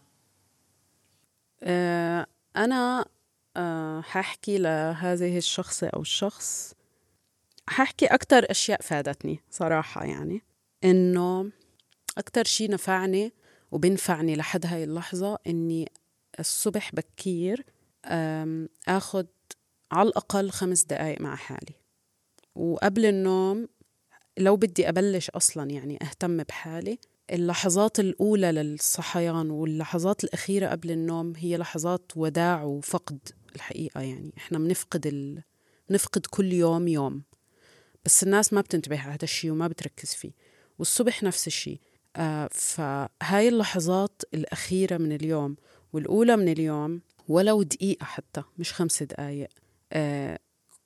آه أنا آه ححكي لهذه الشخصة أو الشخص. ححكي أكتر أشياء فادتني صراحة يعني إنه أكتر شي نفعني وبنفعني لحد هاي اللحظة إني الصبح بكير آخد على الأقل خمس دقايق مع حالي. وقبل النوم لو بدي أبلش أصلا يعني أهتم بحالي اللحظات الأولى للصحيان واللحظات الأخيرة قبل النوم هي لحظات وداع وفقد. الحقيقة يعني. إحنا بنفقد ال... بنفقد كل يوم يوم. بس الناس ما بتنتبه على هذا الشيء وما بتركز فيه. والصبح نفس الشيء. آه فهاي اللحظات الأخيرة من اليوم والأولى من اليوم ولو دقيقة حتى مش خمس دقايق آه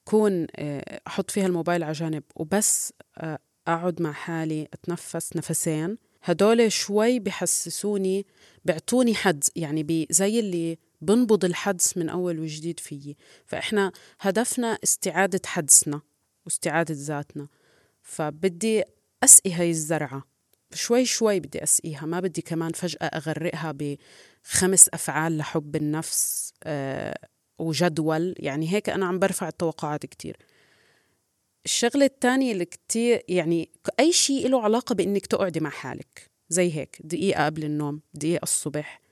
كون آه أحط فيها الموبايل على جنب وبس آه أقعد مع حالي أتنفس نفسين هدول شوي بحسسوني بيعطوني حدس يعني بي زي اللي بنبض الحدس من أول وجديد فيي. فإحنا هدفنا استعادة حدسنا واستعادة ذاتنا. فبدي أسقي هاي الزرعة. شوي شوي بدي أسقيها ما بدي كمان فجأة أغرقها بخمس أفعال لحب النفس آه وجدول. يعني هيك أنا عم برفع التوقعات كتير. الشغلة الثانية اللي كتير يعني أي شيء له علاقة بإنك تقعدي مع حالك. زي هيك دقيقة قبل النوم دقيقة الصبح.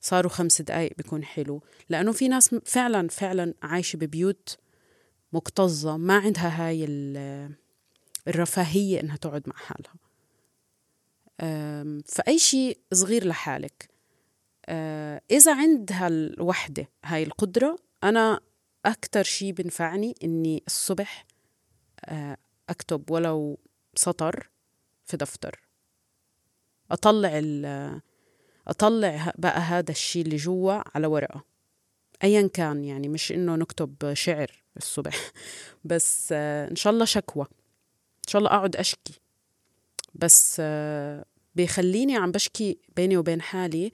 صاروا خمس دقايق بيكون حلو. لأنه في ناس فعلا فعلا عايشة ببيوت مكتظة ما عندها هاي الرفاهية إنها تقعد مع حالها. فأي شيء صغير لحالك. إذا عندها الوحدة هاي القدرة أنا أكتر شيء بنفعني إني الصبح أكتب ولو سطر في دفتر. أطلع أطلع بقى هذا الشيء اللي جوا على ورقة. أيا كان يعني مش إنه نكتب شعر الصبح. بس إن شاء الله شكوى. إن شاء الله أقعد أشكي. بس بيخليني عم بشكي بيني وبين حالي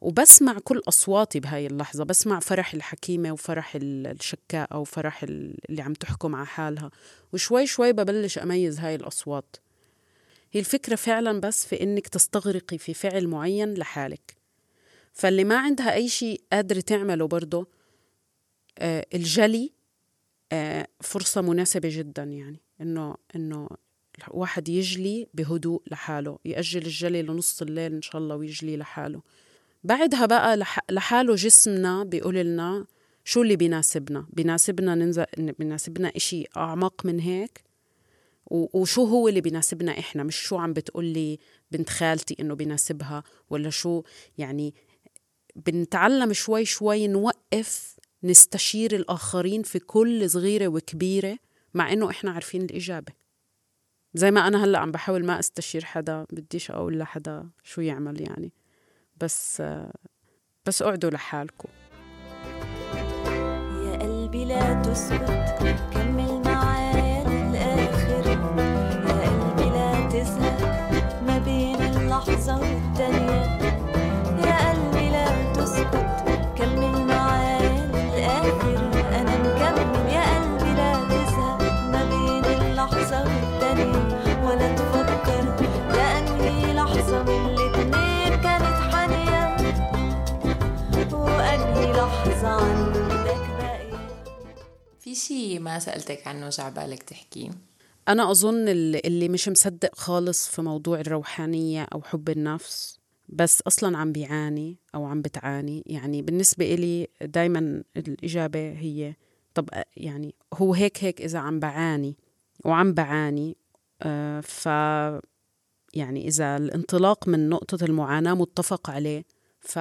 وبسمع كل أصواتي بهاي اللحظة. بسمع فرح الحكيمة وفرح ال- الشكاءة وفرح ال- اللي عم تحكم على حالها. وشوي شوي ببلش أميز هاي الأصوات. هي الفكرة فعلا بس في إنك تستغرقي في فعل معين لحالك. فاللي ما عندها أي شيء قادرة تعمله برضه آه الجلي آه فرصة مناسبة جدا يعني إنه إنه واحد يجلي بهدوء لحاله يأجل الجلي لنص الليل إن شاء الله ويجلي لحاله. بعدها بقى لح لحاله جسمنا بيقول لنا شو اللي بيناسبنا؟ بيناسبنا ننزل بيناسبنا إشي أعمق من هيك؟ وشو هو اللي بيناسبنا إحنا؟ مش شو عم بتقولي بنت خالتي إنه بيناسبها ولا شو؟ يعني بنتعلم شوي شوي نوقف نستشير الآخرين في كل صغيرة وكبيرة مع إنه إحنا عارفين الإجابة. زي ما أنا هلأ عم بحاول ما أستشير حدا بديش أقول لحدا شو يعمل يعني. بس بس أقعدوا لحالكم. يا قلبي لا تسكت كمل اللحظة والتانية يا قلبي لا تسكت كمل معايا للآخر. أنا مكمل يا قلبي لا تزهق. ما بين اللحظة والتانية ولا تفكر. لأنهي لحظة من الاتنين كانت حانية. وأنهي لحظة عندك باقية في شي ما سألتك عنه جعبالك تحكيه؟ أنا أظن اللي مش مصدق خالص في موضوع الروحانية أو حب النفس بس أصلا عم بيعاني أو عم بتعاني. يعني بالنسبة إلي دايما الإجابة هي طب يعني هو هيك هيك إذا عم بعاني وعم بعاني آه، ف يعني إذا الانطلاق من نقطة المعاناة متفق عليه. ف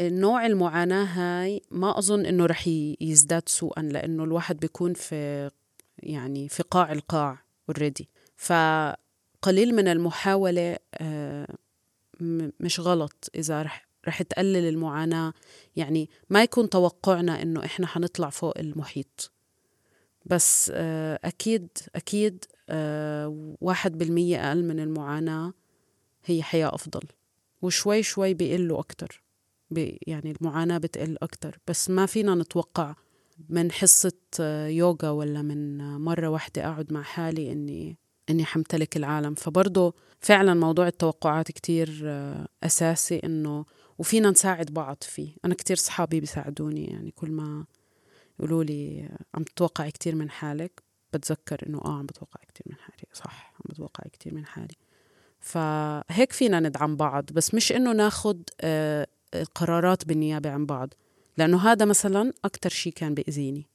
نوع المعاناة هاي ما أظن إنه رح يزداد سوءا لأنه الواحد بيكون في يعني في قاع القاع اوريدي فقليل من المحاولة آه، مش غلط إذا رح رح تقلل المعاناة. يعني ما يكون توقعنا إنه إحنا حنطلع فوق المحيط. بس آه، أكيد أكيد آه، واحد بالمية أقل من المعاناة هي حياة أفضل. وشوي شوي بيقلوا أكتر. يعني المعاناة بتقل أكتر. بس ما فينا نتوقع من حصة يوغا ولا من مرة واحدة أقعد مع حالي إني إني حمتلك العالم. فبرضه فعلا موضوع التوقعات كتير آه، أساسي إنه وفينا نساعد بعض فيه. أنا كتير صحابي بيساعدوني يعني كل ما يقولوا لي آه، عم تتوقعي كتير من حالك بتذكر إنه آه عم بتوقع كتير من حالي. صح عم بتوقع كتير من حالي. فهيك فينا ندعم بعض بس مش إنه ناخد آه، قرارات بالنيابة عن بعض. لأنه هذا مثلا أكتر شيء كان بإذيني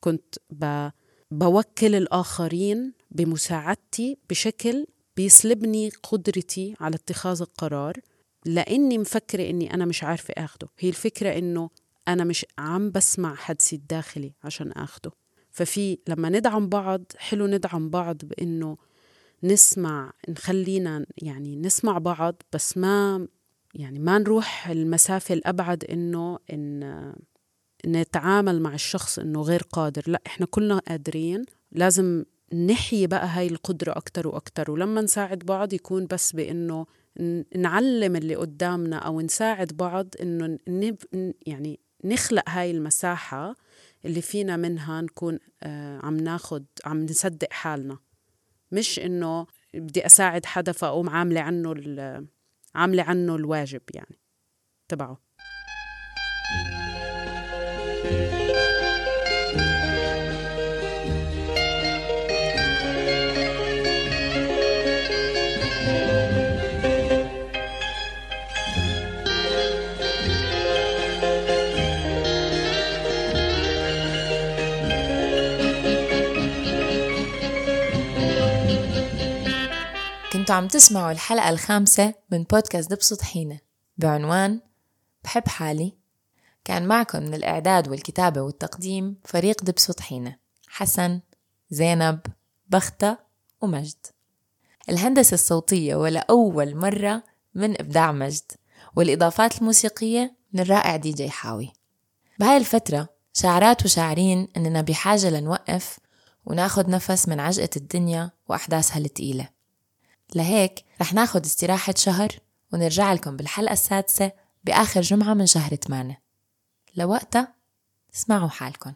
كنت ب... بوكل الآخرين بمساعدتي بشكل بيسلبني قدرتي على اتخاذ القرار لأني مفكرة إني أنا مش عارفة أخده. هي الفكرة إنه أنا مش عم بسمع حدسي الداخلي عشان أخده. ففي لما ندعم بعض حلو ندعم بعض بإنه نسمع نخلينا يعني نسمع بعض بس ما يعني ما نروح المسافة الأبعد إنه إن نتعامل مع الشخص إنه غير قادر. لا إحنا كلنا قادرين. لازم نحيي بقى هاي القدرة أكتر وأكتر. ولما نساعد بعض يكون بس بإنه نعلم اللي قدامنا أو نساعد بعض إنه نب يعني نخلق هاي المساحة اللي فينا منها نكون آه، عم ناخد عم نصدق حالنا. مش إنه بدي أساعد حدا فأقوم عاملة عنه عاملة عنه الواجب يعني تبعه. عم تسمعوا الحلقة الخامسة من بودكاست دبسة طحينة. بعنوان بحب حالي. كان معكم من الإعداد والكتابة والتقديم فريق دبسة طحينة. حسن زينب بختة ومجد. الهندسة الصوتية ولأول مرة من إبداع مجد. والإضافات الموسيقية من الرائع دي جي حاوي. بهاي الفترة شاعرات وشاعرين إننا بحاجة لنوقف وناخد نفس من عجقة الدنيا وأحداثها التقيلة. لهيك رح ناخد استراحة شهر ونرجع لكم بالحلقة السادسة بآخر جمعة من شهر 8 لوقتها اسمعوا حالكم